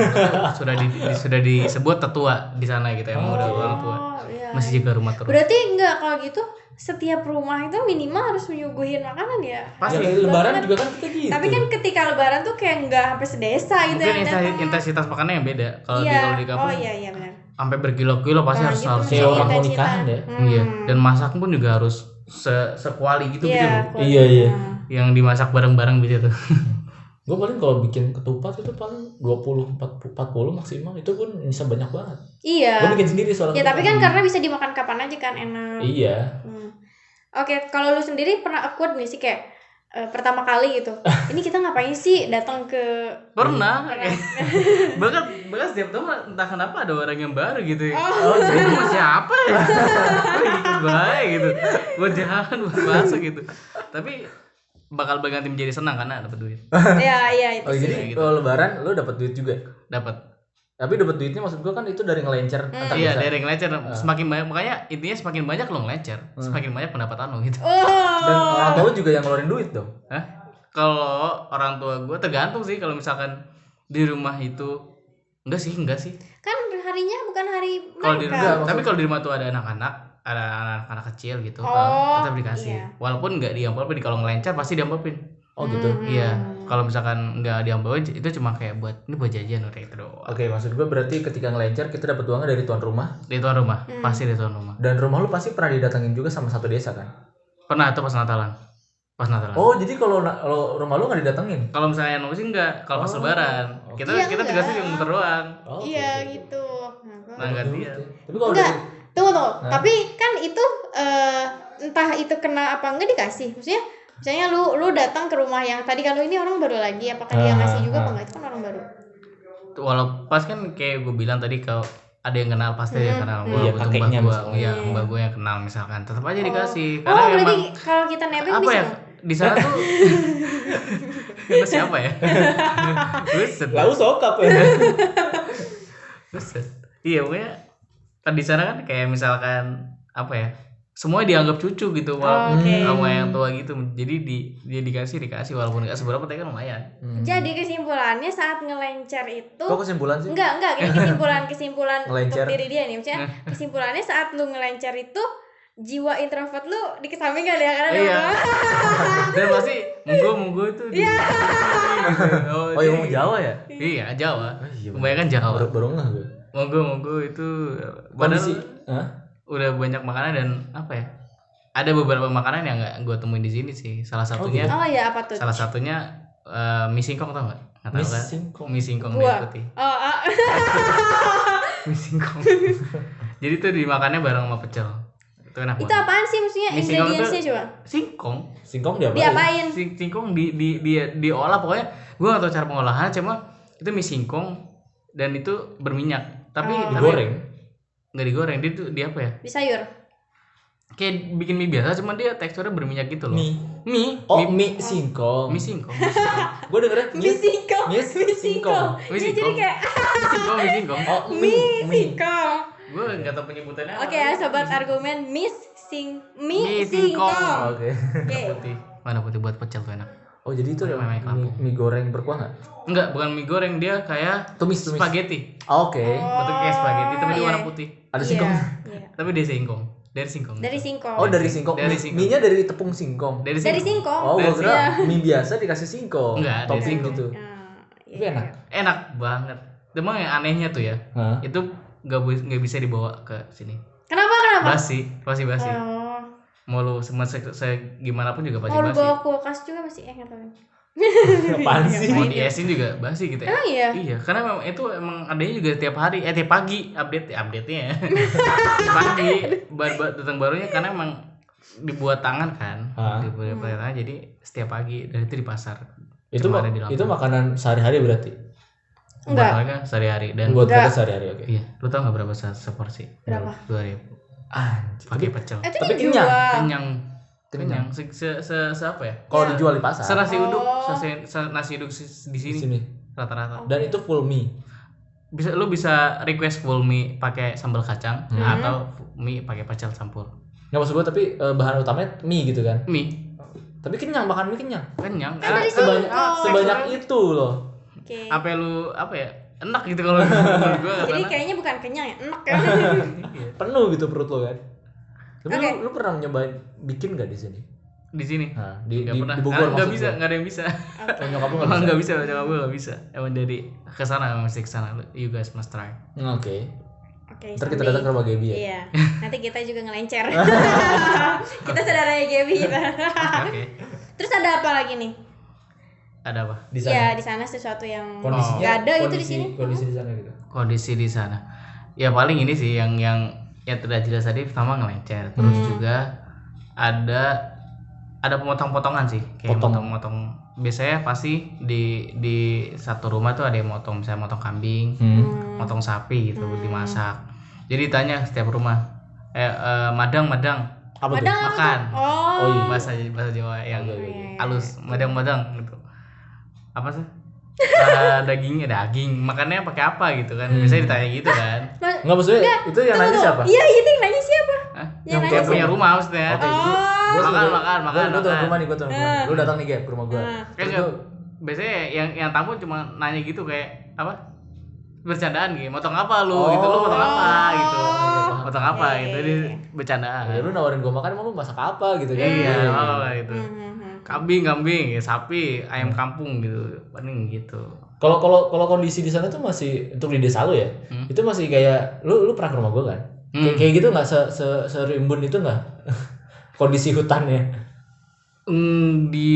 <laughs> sudah di, di- sudah disebut tetua di sana gitu emang udah orang tua Oh, iya. masih jaga rumah terus Berarti enggak kalau gitu setiap rumah itu minimal harus menyuguhin makanan ya. ya pasti kayak lebaran juga kan kita gitu Tapi kan ketika lebaran tuh kayak enggak sampai sedesa gitu mungkin intensi- datang. intensitas makannya yang beda kalau di Iya. kalau di kampung Oh iya iya benar. sampai berkilo-kilo pasti Nah, harus gitu harus Kayak orang mau nikahan ya? Hmm. iya dan masak pun juga harus se sekuali gitu gitu Iya, kualitas. Iya, iya. Nah. Yang dimasak bareng-bareng gitu tuh <laughs> gue paling kalau bikin ketupat itu paling 20 40 40 maksimal itu pun bisa banyak banget Iya. gue bikin sendiri soalnya Ya tapi kan karena bisa dimakan kapan aja kan enak. iya Hmm. Oke, kalau lu sendiri pernah awkward nih sih kayak eh, pertama kali gitu. <laughs> Ini kita ngapain sih datang ke pernah Pernah. <laughs> bahkan bahkan setiap tahun entah kenapa ada orang yang baru gitu ya Oh. oh jadi sama siapa ya oh ikut baik gitu buat jangan buat masuk gitu tapi bakal berganti menjadi senang karena dapat duit <laughs> ya iya itu oh sih. jadi gitu. kalau lebaran lu dapat duit juga dapat Tapi dapat duitnya maksud gua kan itu dari ngelencer antar Iya, dari ngelencer semakin banyak makanya intinya semakin banyak lo ngelencer, semakin banyak pendapatan lo gitu. Dan Oh. orang tua juga yang ngeluarin duit dong. Hah? Kalau orang tua gue tergantung sih kalau misalkan di rumah itu enggak sih, enggak sih. Kan harinya bukan hari Kalau di mereka. rumah, tapi kalau di rumah tuh ada anak-anak, ada anak-anak kecil gitu, Oh, tetap dikasih. iya. Walaupun enggak diamplopin, kalau ngelencer pasti diamplopin. Oh gitu. Hmm. Iya, kalau misalkan enggak diamplopin itu cuma kayak buat ini buat jajan udah itu doang. Oke, maksud gua berarti ketika ngelencer kita dapat uangnya dari tuan rumah Di tuan rumah, Hmm. pasti di tuan rumah. dan rumah lu pasti pernah didatengin juga sama satu desa kan? Pernah tuh pas Natalan. Pas Natalan. Oh, jadi kalau kalau rumah lu nggak didatengin? Kalau misalnya yang sih enggak, kalau pas Oh. lebaran. Kita Iya, kita dikasih yang muter doang. Oh, Iya gitu. Nah, Nah, gantian. Tapi kalau Enggak. Tunggu tunggu. Tapi kan itu eh, entah itu kena apa enggak dikasih. Maksudnya misalnya lu lu datang ke rumah yang tadi kalau ini orang baru lagi apakah dia Ah, ngasih juga ah. apa enggak itu kan orang baru. walau pas kan kayak gue bilang tadi kalau ada yang kenal pasti ada yang kenal gue Iya, butuh kakeknya mbak gue misalnya. ya mbak gue yang kenal misalkan tetap aja dikasih Oh, karena berarti memang kalau kita nebeng apa bisa. ya di sana tuh <laughs> Kata siapa ya <laughs> Buset lalu sokap ya. Buset iya pokoknya kan di sana kan kayak misalkan apa ya semua dianggap cucu gitu walaupun Oke. sama yang tua gitu jadi di dia dikasih dikasih walaupun nggak seberapa tapi kan lumayan Hmm. Jadi kesimpulannya saat ngelencer itu Kok kesimpulan sih? Enggak, enggak, ini <laughs> kesimpulan kesimpulan untuk diri dia nih, maksudnya <laughs> kesimpulannya saat lu ngelencer itu jiwa introvert lu dikesampingkan ya karena Iya. lu- <laughs> dan pasti monggo monggo itu di- Iya. gitu. Oh, yang mau Jawa ya? iya Jawa Oh, iya, kebanyakan Jawa Baru baru ngeh gue. Monggo monggo itu Kondisi. padahal Hah? udah banyak makanan dan apa ya ada beberapa makanan yang nggak gue temuin di sini sih salah satunya Oh ya apa tuh? salah satunya eh, mie singkong tau nggak tahu Mie kan singkong. mie singkong dari putih Oh, ah. <laughs> <laughs> mie singkong jadi tuh dimakannya bareng sama pecel itu enak itu banget apaan sih maksudnya Mie singkong ingredientsnya tuh- coba? singkong Singkong diapain? Diapain? Sing- singkong di di di diolah pokoknya gue gak tahu cara pengolahan cuma itu mie singkong dan itu berminyak tapi Oh. tapi Digoreng. nggak digoreng dia tuh di apa ya Di sayur. kayak bikin mie biasa cuma dia teksturnya berminyak gitu loh Mie. mie Oh, mie, mie singkong. mie singkong <laughs> mie Gue dengernya Mie singkong. Mie singkong. Mie jadi singkong. kayak <laughs> mie singkong mie singkong Oh, mie mie. Mie. singkong. gue nggak tahu penyebutannya Oke ya sobat argumen miss sing mie Mie singkong. singkong. Oke. Oke. putih mana putih buat pecel tuh enak Oh, jadi itu Mie- mie, mie kampung. mie goreng berkuah nggak? enggak bukan mie goreng dia kayak Tumis, tumis. spaghetti Oh, Oke. bentuk kayak spaghetti tapi dia iya. warna putih Ada Iya, singkong. <laughs> iya. tapi dia singkong dari singkong Dari singkong. Oh, dari singkong. Dari Mie- singkong. Mie-nya dari tepung singkong. dari Dari singkong singkong. Oh, gue kira Iya. mie biasa dikasih singkong. Enggak, dari Topping singkong. gitu. Ah, iya, Tapi enak. enak banget Emang yang anehnya tuh ya Hah? itu nggak bisa dibawa ke sini Kenapa kenapa? basi pasti basi Oh, mau lu semua se, se- gimana pun juga pasti mau basi bawa kulkas juga masih eh nggak tahu. <laughs> Apaan sih? mau diesin juga basi gitu ya Emang iya. iya karena memang itu emang adanya juga tiap hari eh tiap pagi update update nya ya tiap <laughs> pagi baru baru- datang barunya karena emang dibuat tangan kan dibuat pakai tangan jadi setiap pagi dan itu di pasar Itu ma- itu makanan sehari-hari berarti. Enggak. Sehari-hari dan Buat sehari-hari oke. iya lu tau nggak berapa se- seporsi Berapa? dua ribu Anjir. pakai pecel Eh, Itu Tapi kenyang Kenyang. kenyang se, se, se, se apa ya Kalau Ya. dijual di pasar. senasi uduk Oh. se, se- nasi uduk si- di di sini sini. rata-rata Dan itu full mie. bisa lu bisa request full mie pakai sambal kacang Hmm. atau mie pakai pecel campur Nggak maksud gue tapi eh, bahan utamanya mie gitu kan. mie Tapi kenyang makan mie kenyang. kenyang Kan dari Sebanyak sebanyak itu loh. Oke. apa lu apa ya enak gitu kalau menurut gua Jadi karena kayaknya bukan kenyang ya, enak kan. Iya. Penuh gitu perut lo kan. Tapi Oke. lu, lu pernah nyobain bikin gak di sini? di sini Nah, di, nggak di, pernah di Bogor Karena nggak bisa nggak ada yang bisa Oh, nyokap lu nggak nggak bisa? bisa nyokap gue nggak bisa emang dari ke sana emang mesti ke sana you guys must try Oke. Oke. Ntar kita datang ke rumah Gaby ya. Iya. Nanti kita juga ngelencer. <laughs> kita saudaranya Gaby kita. oke Terus ada apa lagi nih? Ada apa Di sana. Ya di sana sesuatu yang Kondisinya nggak ada gitu di kondisi- sini. Kondisi di sana gitu. kondisi di sana ya paling ini sih yang yang yang tidak jelas tadi pertama ngelencer terus Hmm. juga ada ada pemotong-potongan sih kayak Potong. motong-motong biasanya pasti di di satu rumah tuh ada yang motong misalnya motong kambing Hmm. motong sapi gitu dimasak jadi ditanya setiap rumah eh, eh, madang madang Apa tuh? Madang apa makan tuh? Oh. Oh, iya. bahasa bahasa Jawa yang Oke, oke, oke. halus madang madang gitu apa sih? Eh, <laughs> dagingnya daging. Makannya pakai apa gitu kan? Biasanya ditanya gitu kan. <laughs> Ma- Enggak maksudnya itu yang nanya siapa? Iya, itu yang nanya siapa? Hah? Yang yang nanya punya rumah maksudnya. Oke, Oh. gua- gua Makan, sebagai- makan, gua- makan, tuan makan. rumah nih, gua tuan rumah. Ah. Lu datang nih Gap ke rumah gua. Terus nggak- tuh biasanya yang yang tamu cuma nanya gitu kayak apa? Bercandaan gitu motong apa lu? Gitu lu motong apa? Gitu. Oh. motong apa? Iya, gitu. iya, ini iya. bercandaan. Ya lu nawarin gua makan emang lu masak apa? Gitu kan? iya apa gitu Hmm, hmm, hmm. kambing kambing sapi ayam kampung gitu paling gitu Kalau kalau kalau kondisi di sana tuh masih untuk di desa lu ya, Hmm. itu masih kayak lu lu pernah ke rumah gua kan? Hmm. Kayak, kayak gitu nggak se, se serimbun itu nggak <laughs> kondisi hutannya? Hmm, di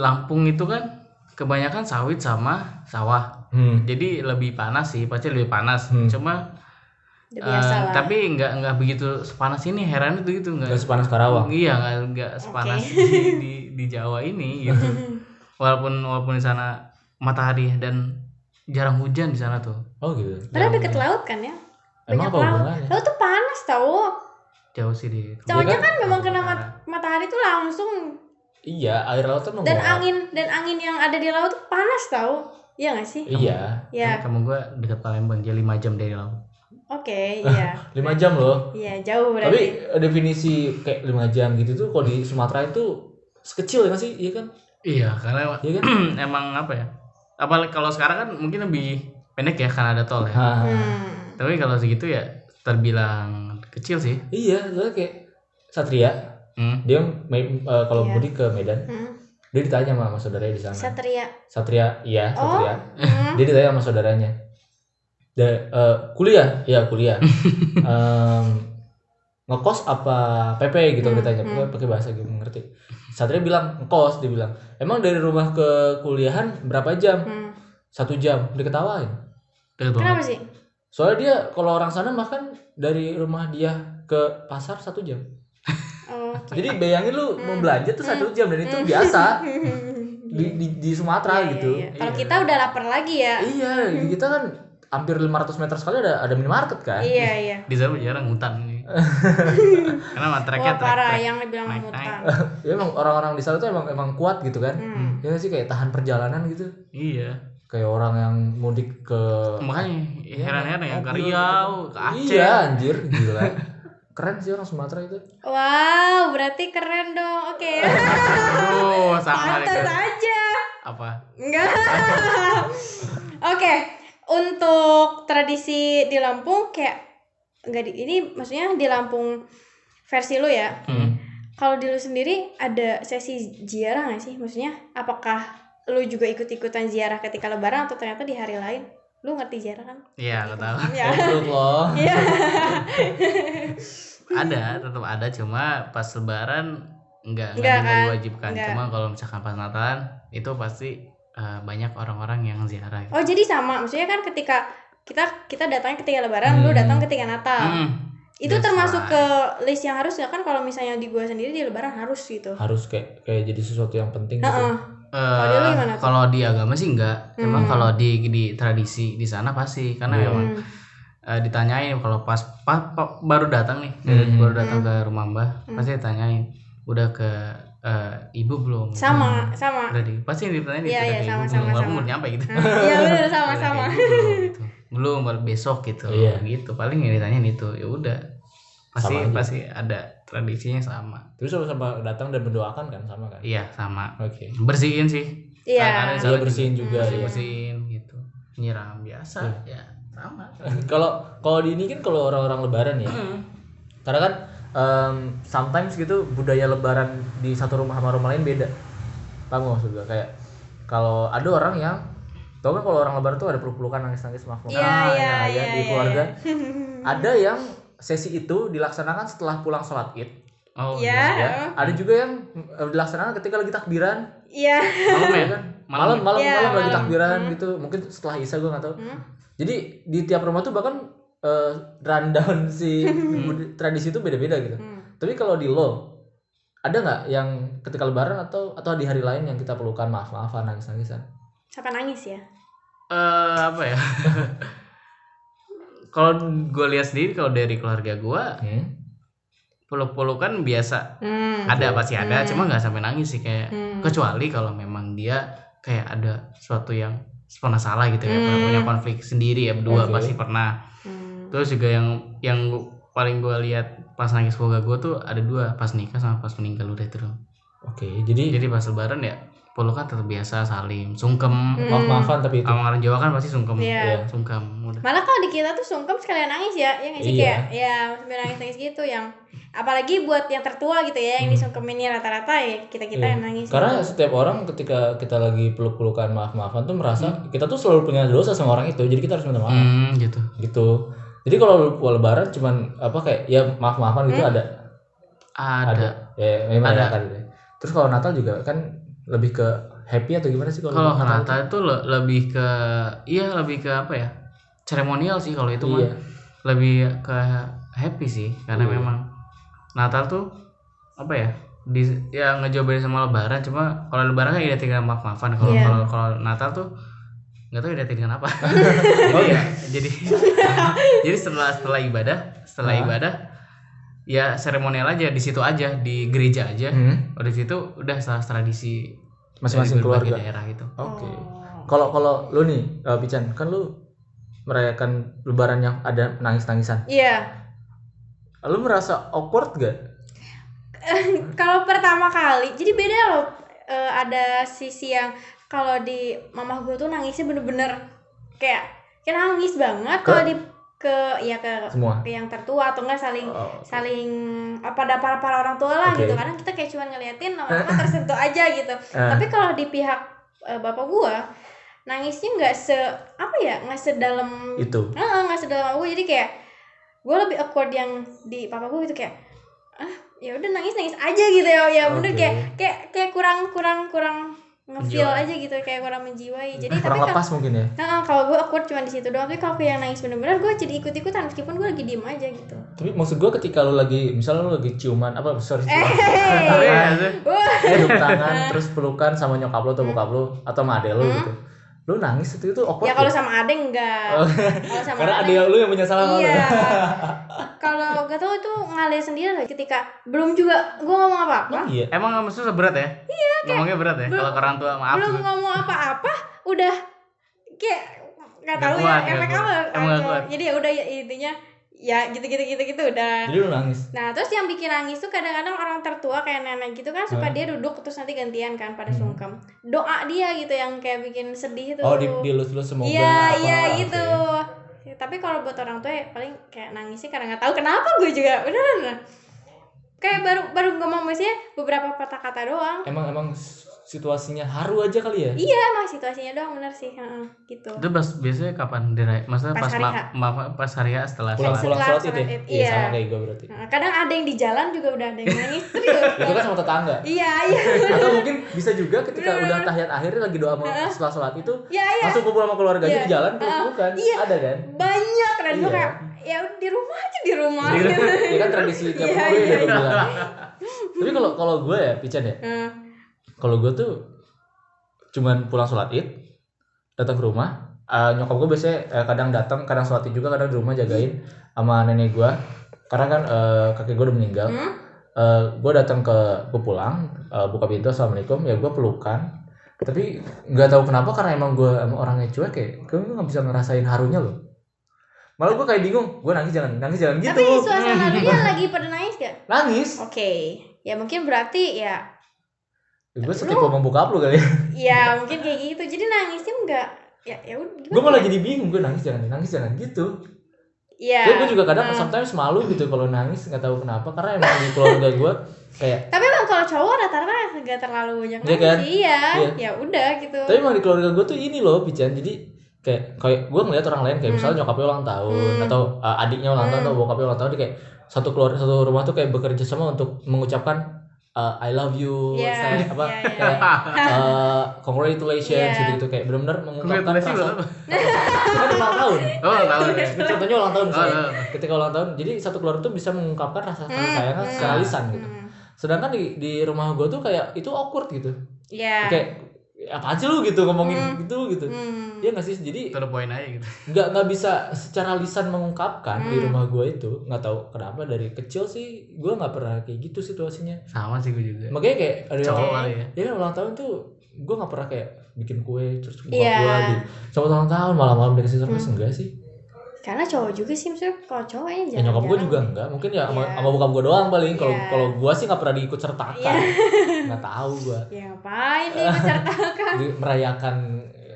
Lampung itu kan kebanyakan sawit sama sawah Hmm. jadi lebih panas sih pasti lebih panas Hmm. cuma lah. tapi nggak nggak begitu sepanas ini heran itu gitu nggak sepanas Karawang. Iya nggak nggak sepanas Oke. di, di di Jawa ini gitu. <laughs> walaupun walaupun di sana matahari dan jarang hujan di sana tuh. Oh gitu. Padahal deket laut kan ya? Emang Banyak apa laut. Laut tuh panas tau. Jauh sih di. Soalnya kan kan memang kena mat- matahari tuh langsung Iya, air laut tuh dan angin dan angin yang ada di laut tuh panas tau. Iya gak sih? Iya, Ya, Kamu gua dekat Palembang jadi 5 jam dari laut. oke, iya. <laughs> lima jam loh. Iya, jauh Tapi berarti. eh, definisi kayak lima jam gitu tuh kalau di Sumatera itu sekecil ya sih? Iya kan? Iya karena Iya kan? <clears throat> emang apa ya? Apalagi kalau sekarang kan mungkin lebih pendek ya karena ada tol ya. Hmm. Tapi kalau segitu ya terbilang kecil sih. Iya, soalnya kayak Satria, Hmm. dia me- eh, kalau Iya. mudik ke Medan, Hmm. dia ditanya sama, sama saudaranya di sana. Satria. Satria, iya, Oh. Satria. Hmm. Dia ditanya sama saudaranya. Da, eh, kuliah, iya kuliah. <laughs> Em, ngekos apa PP gitu Hmm, ditanya, hmm. Pokoknya pakai bahasa gitu ngerti. Satria bilang ngekos, dia bilang. Emang dari rumah ke kuliahan berapa jam? Hmm. Satu jam. Diketawain. Kenapa banget. sih? Soalnya dia kalau orang sana makan dari rumah dia ke pasar satu jam. Oh. Jadi bayangin lu mau Hmm. belanja tuh satu jam dan itu biasa <laughs> di, di, di Sumatera Iya, gitu. iya, iya. Kalau Iya. kita udah lapar lagi ya. Iya, kita kan hampir 500 meter sekali ada ada minimarket kan. Iya, iya. Di sana jarang hutan. <laughs> Karena matreknya Wah, parah yang dibilang naik-naik. hutan. <laughs> Ya emang orang-orang di sana tuh emang emang kuat gitu kan. Hmm. Ya nggak sih kayak tahan perjalanan gitu. Iya. Kayak orang yang mudik ke Makanya Iya, heran-heran ya ke Riau, ke Aceh. Iya, anjir, gila. <laughs> Keren sih orang Sumatera itu. Wow, berarti keren dong. Oke. Aduh, sama Pantas deh. aja. Apa? Enggak. Oke, untuk tradisi di Lampung kayak enggak di ini maksudnya di Lampung versi lu ya. Hmm. Kalau di lu sendiri ada sesi ziarah nggak sih? Maksudnya apakah lu juga ikut-ikutan ziarah ketika lebaran atau ternyata di hari lain? Lu ngerti ziarah kan? Iya, aku tahu. Ya. Goblok loh. Iya. <laughs> Ada, tetap ada cuma pas lebaran enggak Enggak, enggak, kan? diwajibkan. Enggak. Cuma kalau misalkan pas Natalan itu pasti eh, banyak orang-orang yang ziarah. gitu. Oh, jadi sama. Maksudnya kan ketika kita kita datangnya ketika lebaran, lu Hmm. datang ketika Natal. Hmm. Itu That's termasuk right. ke list yang harus ya kan kalau misalnya di gua sendiri di lebaran harus gitu. Harus kayak kayak jadi sesuatu yang penting gitu. Heeh. Eh, Kalau di lu agama sih enggak. Emang Hmm. kalau di di tradisi di sana pasti karena Iya. emang Hmm. eh, ditanyain kalau pas, pas, pa- baru datang nih Hmm. baru datang ke rumah mbah pasti ditanyain udah ke eh, ibu belum Sama, sama. udah di pasti yang ditanyain Iya, iya, ke ibu sama, belum sama, sama. belum nyampe gitu Iya benar Udah sama-sama. Belum, gitu. baru besok gitu Iya. gitu paling yang ditanyain itu ya udah pasti Sama aja. pasti ada tradisinya sama Terus sama-sama datang dan mendoakan kan sama kan? iya sama Oke. bersihin sih Iya. Di Dia sana bersihin juga juga ya. bersihin gitu nyiram biasa Iya. ya sama <laughs> Kalau kalau di ini kan kalau orang-orang lebaran ya. Karena kan em, sometimes gitu budaya lebaran di satu rumah sama rumah lain beda. Maksud gue? Kayak kalau ada orang yang tau kan kalau orang lebaran tuh ada peluk-pelukan nangis-nangis maaf maaf Iya, iya, ya, iya, di iya. keluarga. <laughs> ada yang sesi itu dilaksanakan setelah pulang sholat id oh Iya. ya. Ada juga yang eh, dilaksanakan ketika lagi takbiran Iya. malam ya kan malam malam Iya, malam lagi malam. takbiran Hmm. gitu mungkin setelah isya gue nggak tahu Hmm. jadi di tiap rumah tuh bahkan eh, rundown si bud- tradisi itu beda-beda gitu Hmm. tapi kalau di lo ada nggak yang ketika lebaran atau atau di hari lain yang kita perlukan maaf maafan nangis nangisan Sampai nangis ya. eh apa ya <laughs> kalau gue lihat sendiri kalau dari keluarga gue hmm? peluk-pelukan biasa Hmm. ada pasti ada Hmm. cuma nggak sampai nangis sih kayak Hmm. kecuali kalau memang dia kayak ada suatu yang pernah salah gitu ya pernah Hmm. punya konflik sendiri ya berdua Oke. pasti pernah Hmm. terus juga yang yang paling gue lihat pas nangis keluarga gue tuh ada dua pas nikah sama pas meninggal udah itu dong oke jadi jadi pas lebaran ya pelukan tetap biasa salim sungkem Hmm. maaf maafan tapi itu kalau orang Jawa kan pasti sungkem Iya. Iya. sungkem udah Malah kalau di kita tuh sungkem sekalian nangis ya, ya nggak sih Iya. kayak ya sambil nangis-nangis gitu yang apalagi buat yang tertua gitu ya, yang Hmm. disungkeminnya rata-rata ya kita-kita Iya. yang nangis. Karena gitu. setiap orang ketika kita lagi peluk-pelukan maaf-maafan tuh merasa kita tuh selalu punya dosa sama orang itu, jadi kita harus minta maaf hmm, gitu gitu. Jadi kalau lebaran cuman apa kayak ya maaf-maafan gitu Hmm. ada. ada, Ya memang Ada. ada. ada. Terus kalau Natal juga kan lebih ke happy atau gimana sih kalau Natal Natal itu le- lebih ke iya lebih ke apa ya seremonial sih kalau itu mah Iya. lebih ke happy sih karena Iya. memang Natal tuh apa ya di ya ngejobain sama Lebaran cuma kalau Lebaran kan identik dengan maaf maafan kalau Iya. kalau kalau Natal tuh nggak tahu identik dengan apa <laughs> Oh iya. <laughs> jadi <laughs> jadi setelah setelah ibadah setelah Hah? ibadah ya seremonial aja di situ aja di gereja aja Hmm. udah situ udah salah tradisi Masing-masing keluarga. daerah gitu Oke. Oh. Kalau kalau lu nih, uh, Pican, kan lu merayakan lebaran yang ada nangis-nangisan. Iya. Lu merasa awkward gak? <laughs> Kalau pertama kali, jadi beda loh. Eh, ada sisi yang kalau di mamah gue tuh nangisnya bener-bener kayak kayak nangis banget. Kalau di ke ya ke Semua. ke yang tertua atau enggak saling Oh. saling apa pada para para orang tua lah Oke. gitu karena kita kayak cuma ngeliatin lama-lama <laughs> tersentuh aja gitu Eh. tapi kalau di pihak eh, bapak gua nangisnya nggak se apa ya nggak sedalam Itu. Heeh, nggak sedalam gue jadi kayak gue lebih awkward yang di papa gue gitu kayak ah ya udah nangis nangis aja gitu ya ya bener Oke. kayak kayak kayak kurang kurang kurang ngefeel Menjiwai. aja gitu kayak kurang menjiwai jadi tapi Kurang kalau lepas mungkin ya. Nah, kalau gue awkward cuma di situ doang, tapi kalau yang nangis bener-bener gue jadi ikut-ikutan meskipun gue lagi diem aja gitu. Tapi maksud gua ketika lu lagi misalnya lu lagi ciuman apa sorry Eh, Tapi hey. ya, tuh, Wah. cium tangan terus pelukan sama nyokap lu atau bokap lu atau sama adek lu Hmm. gitu. Lu nangis itu itu awkward. ya kalau gak? sama adek enggak. Oh. Kalau sama Karena adek lu yang punya salah. Iya. <laughs> kalau gak tau itu ngalir sendiri lah ketika belum juga gue ngomong apa-apa. Iya. emang kamu susah berat ya iya ngomongnya berat ya kalau ke orang tua maaf belum ngomong apa-apa udah kayak nggak tahu ya efek apa. Jadi ya udah ya intinya ya gitu-gitu gitu-gitu udah. Jadi lu nangis. Nah terus yang bikin nangis tuh kadang-kadang orang tertua kayak nenek gitu kan suka Hah? dia duduk terus nanti gantian kan pada Hmm. sungkem doa dia gitu yang kayak bikin sedih tuh Oh, di dilus-lus semoga iya iya oke. gitu Ya, tapi kalau buat orang tua ya paling kayak nangisnya karena nggak tahu kenapa gue juga beneran kayak baru baru ngomong maksudnya beberapa patah kata doang Emang emang situasinya haru aja kali ya? iya emang situasinya doang bener sih heeh, gitu itu pas biasanya kapan diray maksudnya Pas pas hari ma- ma- pas hari H setelah Pulang sholat. pulang Setelah sholat itu ya? sholat Iya iya. sama kayak gue berarti. Nah, kadang ada yang di jalan juga udah ada yang nangis <laughs> serius Itu kan sama tetangga. iya iya Atau mungkin bisa juga ketika udah tahiyat akhir lagi doa mau setelah sholat itu iya iya langsung kumpul sama keluarganya Iya. di jalan Heeh. bukan? Iya. Ada kan? banyak dan gue Iya. kayak ya di rumah aja di rumah Iya gitu. ya kan tradisi tiap Iya, ya iya, iya. <laughs> Tapi kalau kalau gue ya Pican ya, Heeh. Kalau gue tuh cuman pulang sholat id datang ke rumah Eh, nyokap gue biasanya eh, kadang datang kadang sholat id juga kadang di rumah jagain sama nenek gue karena kan eh, kakek gue udah meninggal. Hmm? Eh, gue datang ke gue pulang eh, buka pintu assalamualaikum. Ya gue pelukan. Tapi nggak tahu kenapa karena emang gue emang orangnya cuek kayak gue nggak bisa ngerasain harunya loh. Malah gue kayak bingung gue nangis jangan nangis jangan gitu. Tapi suasana dunia lagi pada nangis gak? nangis. Oke, ya mungkin berarti ya, gue setiap ngomong buka lu kali ya mungkin kayak gitu. Jadi nangisnya enggak, ya ya udah. gue malah ya? jadi bingung gue nangis jangan nangis jangan gitu Iya. Gue juga kadang Hmm. sometimes malu gitu kalau nangis nggak tahu kenapa karena emang di keluarga gue kayak Tapi emang kalau cowok rata-rata nggak terlalu banyak Iya nangis kan? sih, iya. Iya. Ya udah gitu. tapi emang di keluarga gue tuh ini loh pican jadi kayak kayak gue ngeliat orang lain kayak Hmm. misalnya nyokapnya ulang tahun Hmm. atau uh, adiknya ulang tahun Hmm. atau bokapnya ulang tahun dia kayak satu keluarga satu rumah tuh kayak bekerja sama untuk mengucapkan uh, I love you Iya, saya <laughs> apa iya, iya. kayak uh, congratulations Iya. gitu gitu kayak benar-benar mengungkapkan rasa? Itu kan ulang tahun <laughs> oh tahu deh contohnya ulang tahun misalnya. Oh, oh. ketika ulang tahun jadi satu keluarga tuh bisa mengungkapkan rasa Hmm, sayangnya hmm. secara lisan gitu Hmm. sedangkan di di rumah gue tuh kayak itu awkward gitu Iya. kayak apa aja lu gitu ngomongin Hmm. gitu gitu. Hmm. Iya nggak sih? Jadi point aja gitu. nggak nggak bisa secara lisan mengungkapkan di Hmm. rumah gue itu. Nggak tahu kenapa dari kecil sih gue nggak pernah kayak gitu situasinya. Sama sih gue juga. Makanya kayak ada cowok yang kali ya. ya kan ulang tahun tuh gue nggak pernah kayak bikin kue terus buka Iya. gua di sama tahun-tahun malam-malam dikasih surprise enggak sih karena cowok juga sih maksudnya kalau cowoknya ya nyokap gua juga enggak. Mungkin ya sama, Iya. sama bokap gua doang paling. Kalau Iya. kalau gua sih nggak pernah diikut sertakan. Iya. <laughs> nggak tahu gua. Ya ngapain nih menceritakan Jadi <laughs> merayakan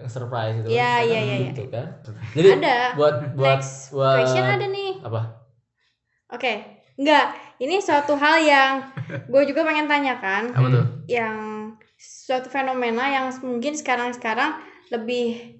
surprise itu Iya, kan iya, iya, iya. gitu kan. Jadi ada. buat buat next buat question ada nih. Apa? Oke. Enggak ini suatu hal yang gue juga pengen tanyakan. Apa tuh? Yang suatu fenomena yang mungkin sekarang-sekarang lebih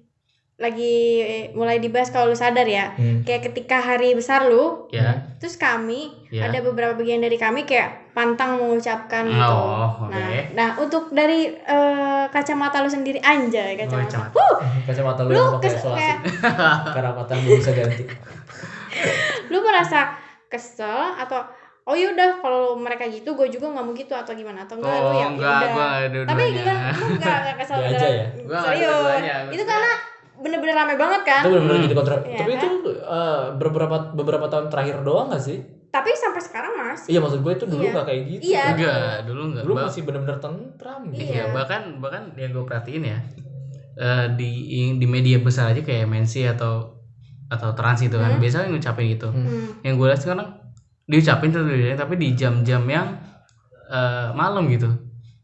lagi mulai dibahas kalau lu sadar ya. Hmm. kayak ketika hari besar lu ya. terus kami ya. ada beberapa bagian dari kami kayak pantang mengucapkan gitu. Oh oke. Nah nah untuk dari eh, kacamata lu sendiri anjay kacamata. kacamata. Huh, <laughs> kacamata lu lu yang pakai kes- isolasi kayak <laughs> karena patah belum bisa ganti. <laughs> Lu merasa kesel atau oh yaudah kalau mereka gitu gue juga nggak mau gitu atau gimana? Atau enggak? Lu oh ya enggak udah. gua tapi gimana? Lu enggak enggak kesel aja. ya? Ada serius itu karena bener-bener rame banget kan itu benar-benar Hmm. jadi kontrol Iya tapi kan? itu eh, beberapa beberapa tahun terakhir doang gak sih tapi sampai sekarang masih iya maksud gue itu dulu Iya. gak kayak gitu Iya. enggak dulu enggak dulu masih benar-benar tentram gitu Iya. Iya, bahkan bahkan yang gue perhatiin ya eh, di di media besar aja kayak MNC atau atau Trans itu kan Hmm. biasanya ngucapin gitu. Hmm. Hmm. Yang gue lihat sekarang diucapin terus tapi di jam-jam yang eh, malam gitu.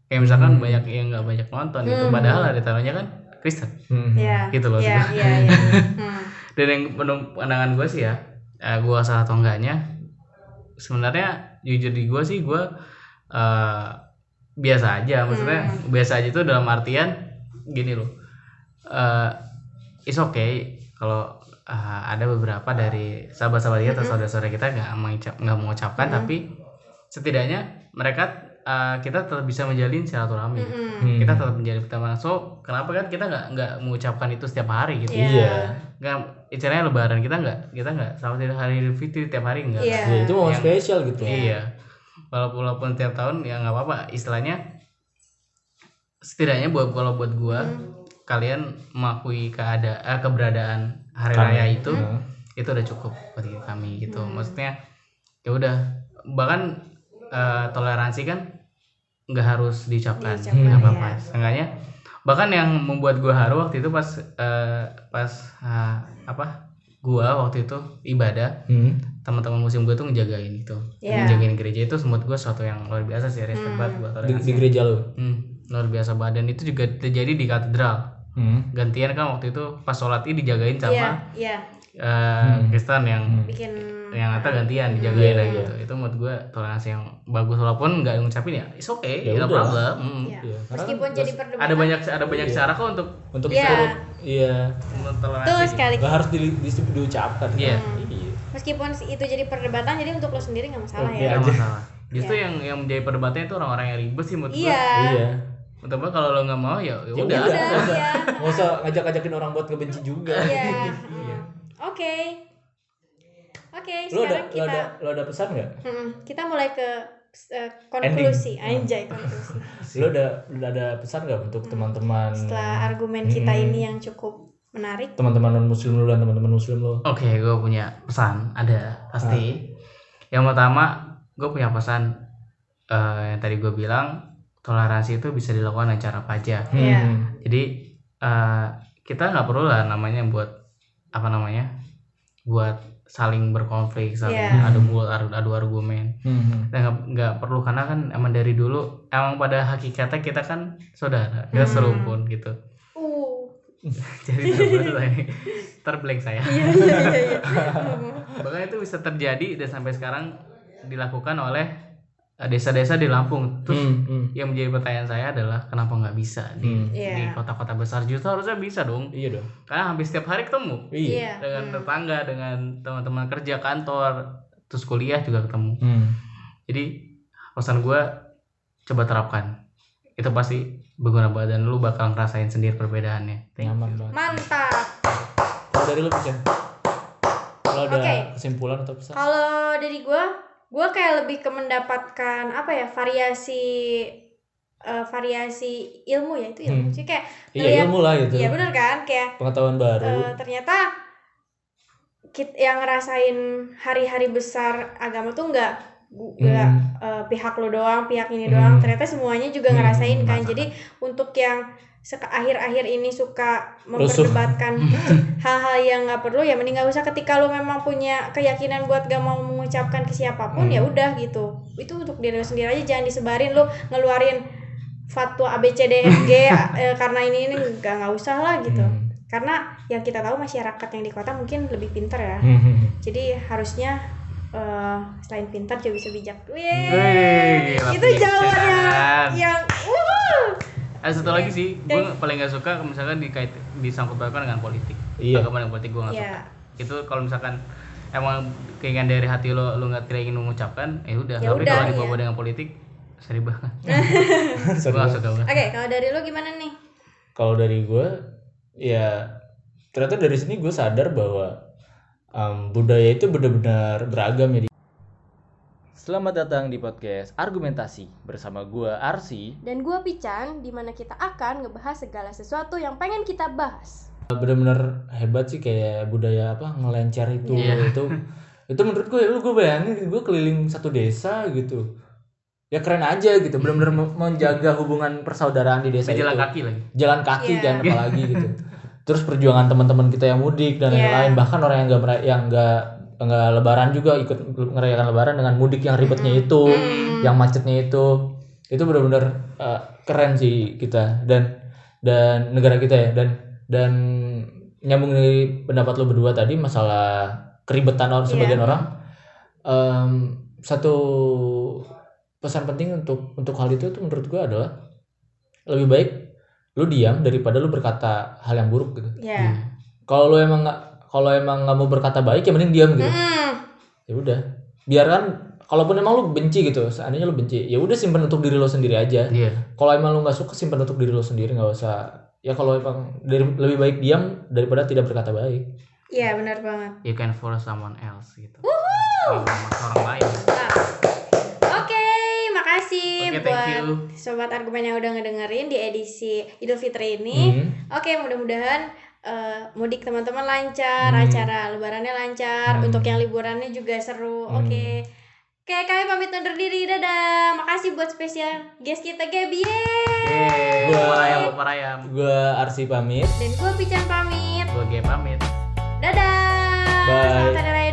Kayak misalkan Hmm. banyak yang nggak banyak nonton gitu, Hmm. padahal ada taruhnya kan Kristen. Hmm. Iya. Gitu loh, Iya, gitu. iya, iya. <laughs> Hmm. Dan yang menurut pandangan gue sih ya, eh, gue salah atau enggaknya, sebenarnya jujur di gue sih gue eh, biasa aja, maksudnya Hmm. biasa aja itu dalam artian gini loh, eh it's okay kalau eh, ada beberapa dari sahabat-sahabat kita atau Mm-mm. saudara-saudara kita nggak mengucap nggak mengucapkan, Mm-mm. tapi setidaknya mereka eh, kita tetap bisa menjalin silaturahmi. Mm-mm. Hmm. Kita tetap menjalin pertemanan. So kenapa kan kita nggak nggak mengucapkan itu setiap hari gitu? Iya. Iya. nggak istilahnya lebaran kita nggak kita nggak sama tidak hari Idul Fitri tiap hari nggak Iya. Ya, itu momen Yang- spesial gitu iya walaupun walaupun tiap tahun ya nggak apa-apa istilahnya setidaknya buat kalau buat gua Hmm. kalian mengakui keadaan eh, keberadaan hari Kami. raya itu Hmm. itu udah cukup bagi kami gitu Hmm. maksudnya ya udah bahkan eh, toleransi kan nggak harus diucapkan nggak apa-apa ya. Seenggaknya bahkan yang membuat gua haru waktu itu pas eh, pas ah, apa gua waktu itu ibadah Hmm. teman-teman muslim gue tuh ngejagain itu Iya. ngejagain gereja itu menurut gue sesuatu yang luar biasa sih respect Hmm. banget buat di, di gereja lu hmm, luar biasa banget dan itu juga terjadi di katedral hmm. gantian kan waktu itu pas sholat id dijagain sama iya. eh, Hmm. Kristen yang Hmm. Bikin yang kata gantian dijagain Iya, lah iya. gitu itu menurut gue toleransi yang bagus walaupun nggak ngucapin ya it's okay Ya udah. problem Hmm. Iya. Iya, karena Meskipun kan jadi perdebatan. ada banyak ada banyak Iya. cara kok untuk untuk turut iya Betul toleransi sekali. nggak harus di, di, diucapkan Iya. iya Meskipun itu jadi perdebatan, jadi untuk lo sendiri nggak masalah ya. Nggak masalah justru yang yang menjadi perdebatannya itu orang-orang yang ribet sih menurut gue Iya. Iya gue kalau lo nggak mau ya udah. Ya udah, iya. nggak usah ngajak-ngajakin orang buat ngebenci juga Iya. Oke. Oke, lo ada sekarang lo kita ada lo ada pesan nggak Mm-mm. kita mulai ke eh, konklusi, anjay konklusi. <laughs> lo ada lo ada pesan nggak untuk teman-teman Setelah argumen kita Mm-mm. ini yang cukup menarik. teman-teman non muslim lo dan teman-teman muslim lo Oke, gue punya pesan, ada pasti. Yang pertama, gue punya pesan eh, yang tadi gue bilang toleransi itu bisa dilakukan dengan cara apa aja. Iya. Hmm. Jadi eh, kita nggak perlu lah namanya buat apa namanya, buat saling berkonflik, saling Iya. adu mulut, adu, adu argumen. Hmm. Kita nggak nggak perlu karena kan emang dari dulu emang pada hakikatnya kita kan saudara, kita Hmm. serumpun gitu. Uh. <laughs> Jadi terblank <laughs> saya. Iya iya iya. iya. <laughs> Bahkan itu bisa terjadi dan sampai sekarang dilakukan oleh eh, desa-desa di Lampung. Terus Hmm, hmm. yang menjadi pertanyaan saya adalah kenapa nggak bisa di Hmm. Iya. di kota-kota besar justru harusnya bisa dong. iya dong Karena hampir setiap hari ketemu iya Iya. dengan Hmm. tetangga, dengan teman-teman kerja kantor, terus kuliah juga ketemu. Hmm. Jadi pesan gue coba terapkan. Itu pasti berguna banget dan lu bakal ngerasain sendiri perbedaannya. Thank nyaman you. banget Mantap. kalau dari lo pesan kalau ada Oke. kesimpulan atau pesan Kalau dari gua, gua kayak lebih ke mendapatkan apa ya variasi eh, variasi ilmu ya itu ilmu. Hmm. sih kayak iya ilmu lah gitu. Iya bener kan? Kayak pengetahuan baru. eh, ternyata kit yang ngerasain hari-hari besar agama tuh nggak gu- nggak Hmm. eh, pihak lo doang pihak ini doang. Hmm. ternyata semuanya juga Hmm, ngerasain kan? Jadi untuk yang akhir-akhir ini suka memperdebatkan <laughs> hal-hal yang nggak perlu ya mending nggak usah ketika lo memang punya keyakinan buat gak mau mengucapkan ke siapa pun Hmm. ya udah gitu itu untuk diri lo sendiri aja jangan disebarin lo ngeluarin fatwa A B C D F G <laughs> eh, karena ini ini nggak nggak usah lah gitu Hmm. karena yang kita tahu masyarakat yang di kota mungkin lebih pintar ya Hmm. jadi harusnya eh, selain pintar juga bisa bijak Wih, itu jawabannya yang wuh. Ada satu lagi sih, gue paling gak suka misalkan dikait disangkut pautkan dengan politik. Iya. Agama dan politik gue gak Iya. suka. Itu kalau misalkan emang keinginan dari hati lo lo nggak tidak ingin mengucapkan, ya udah. Ya Tapi kalau dibawa iya. dengan politik, sedih banget. <laughs> <laughs> Gue suka oke kalau dari lo gimana nih kalau dari gue ya ternyata dari sini gue sadar bahwa um, budaya itu benar-benar beragam ya. Selamat datang di podcast Argumentasi bersama gue Arsi. dan gua Pican di mana kita akan ngebahas segala sesuatu yang pengen kita bahas Benar-benar hebat sih kayak budaya apa ngelencer itu Iya. itu itu menurut gue lu gue bayangin gue keliling satu desa gitu ya keren aja gitu benar-benar me- menjaga hubungan persaudaraan di desa jalan itu. kaki lagi. jalan kaki Iya. jangan apalagi gitu terus perjuangan teman-teman kita yang mudik dan Iya. lain-lain bahkan orang yang nggak mera- yang nggak nggak lebaran juga ikut ngerayakan lebaran dengan mudik yang ribetnya itu Hmm. yang macetnya itu. Itu benar-benar uh, keren sih kita. Dan dan negara kita ya. Dan dan nyambung dari pendapat lo berdua tadi masalah keribetan orang sebagian Iya. orang em, satu pesan penting untuk untuk hal itu tuh menurut gua adalah lebih baik lu diam daripada lu berkata hal yang buruk gitu. Ya kalau lu emang nggak kalau emang nggak mau berkata baik ya mending diam gitu Mm-mm. ya udah biarkan kalaupun emang lu benci gitu seandainya lu benci ya udah simpan untuk diri lo sendiri aja Iya. kalau emang lu nggak suka simpan untuk diri lo sendiri nggak usah ya kalau emang dari, lebih baik diam daripada tidak berkata baik Iya benar banget. You can follow someone else gitu. Maksa orang lain. Oke, makasih Oke, thank buat you. sobat argumen yang udah ngedengerin di edisi Idul Fitri ini. Hmm. Oke, mudah-mudahan eh, mudik teman-teman lancar, Hmm. acara lebarannya lancar, Hmm. untuk yang liburannya juga seru. Hmm. Oke. Oke, kami pamit undur diri. Dadah. Makasih buat spesial guest kita. Yeay. Yeay. Gua- Bopor ayam, bopor ayam. gua Arsi pamit Dan gue Pican pamit. Gue game pamit. Dadah. Bye. Selamat hari raya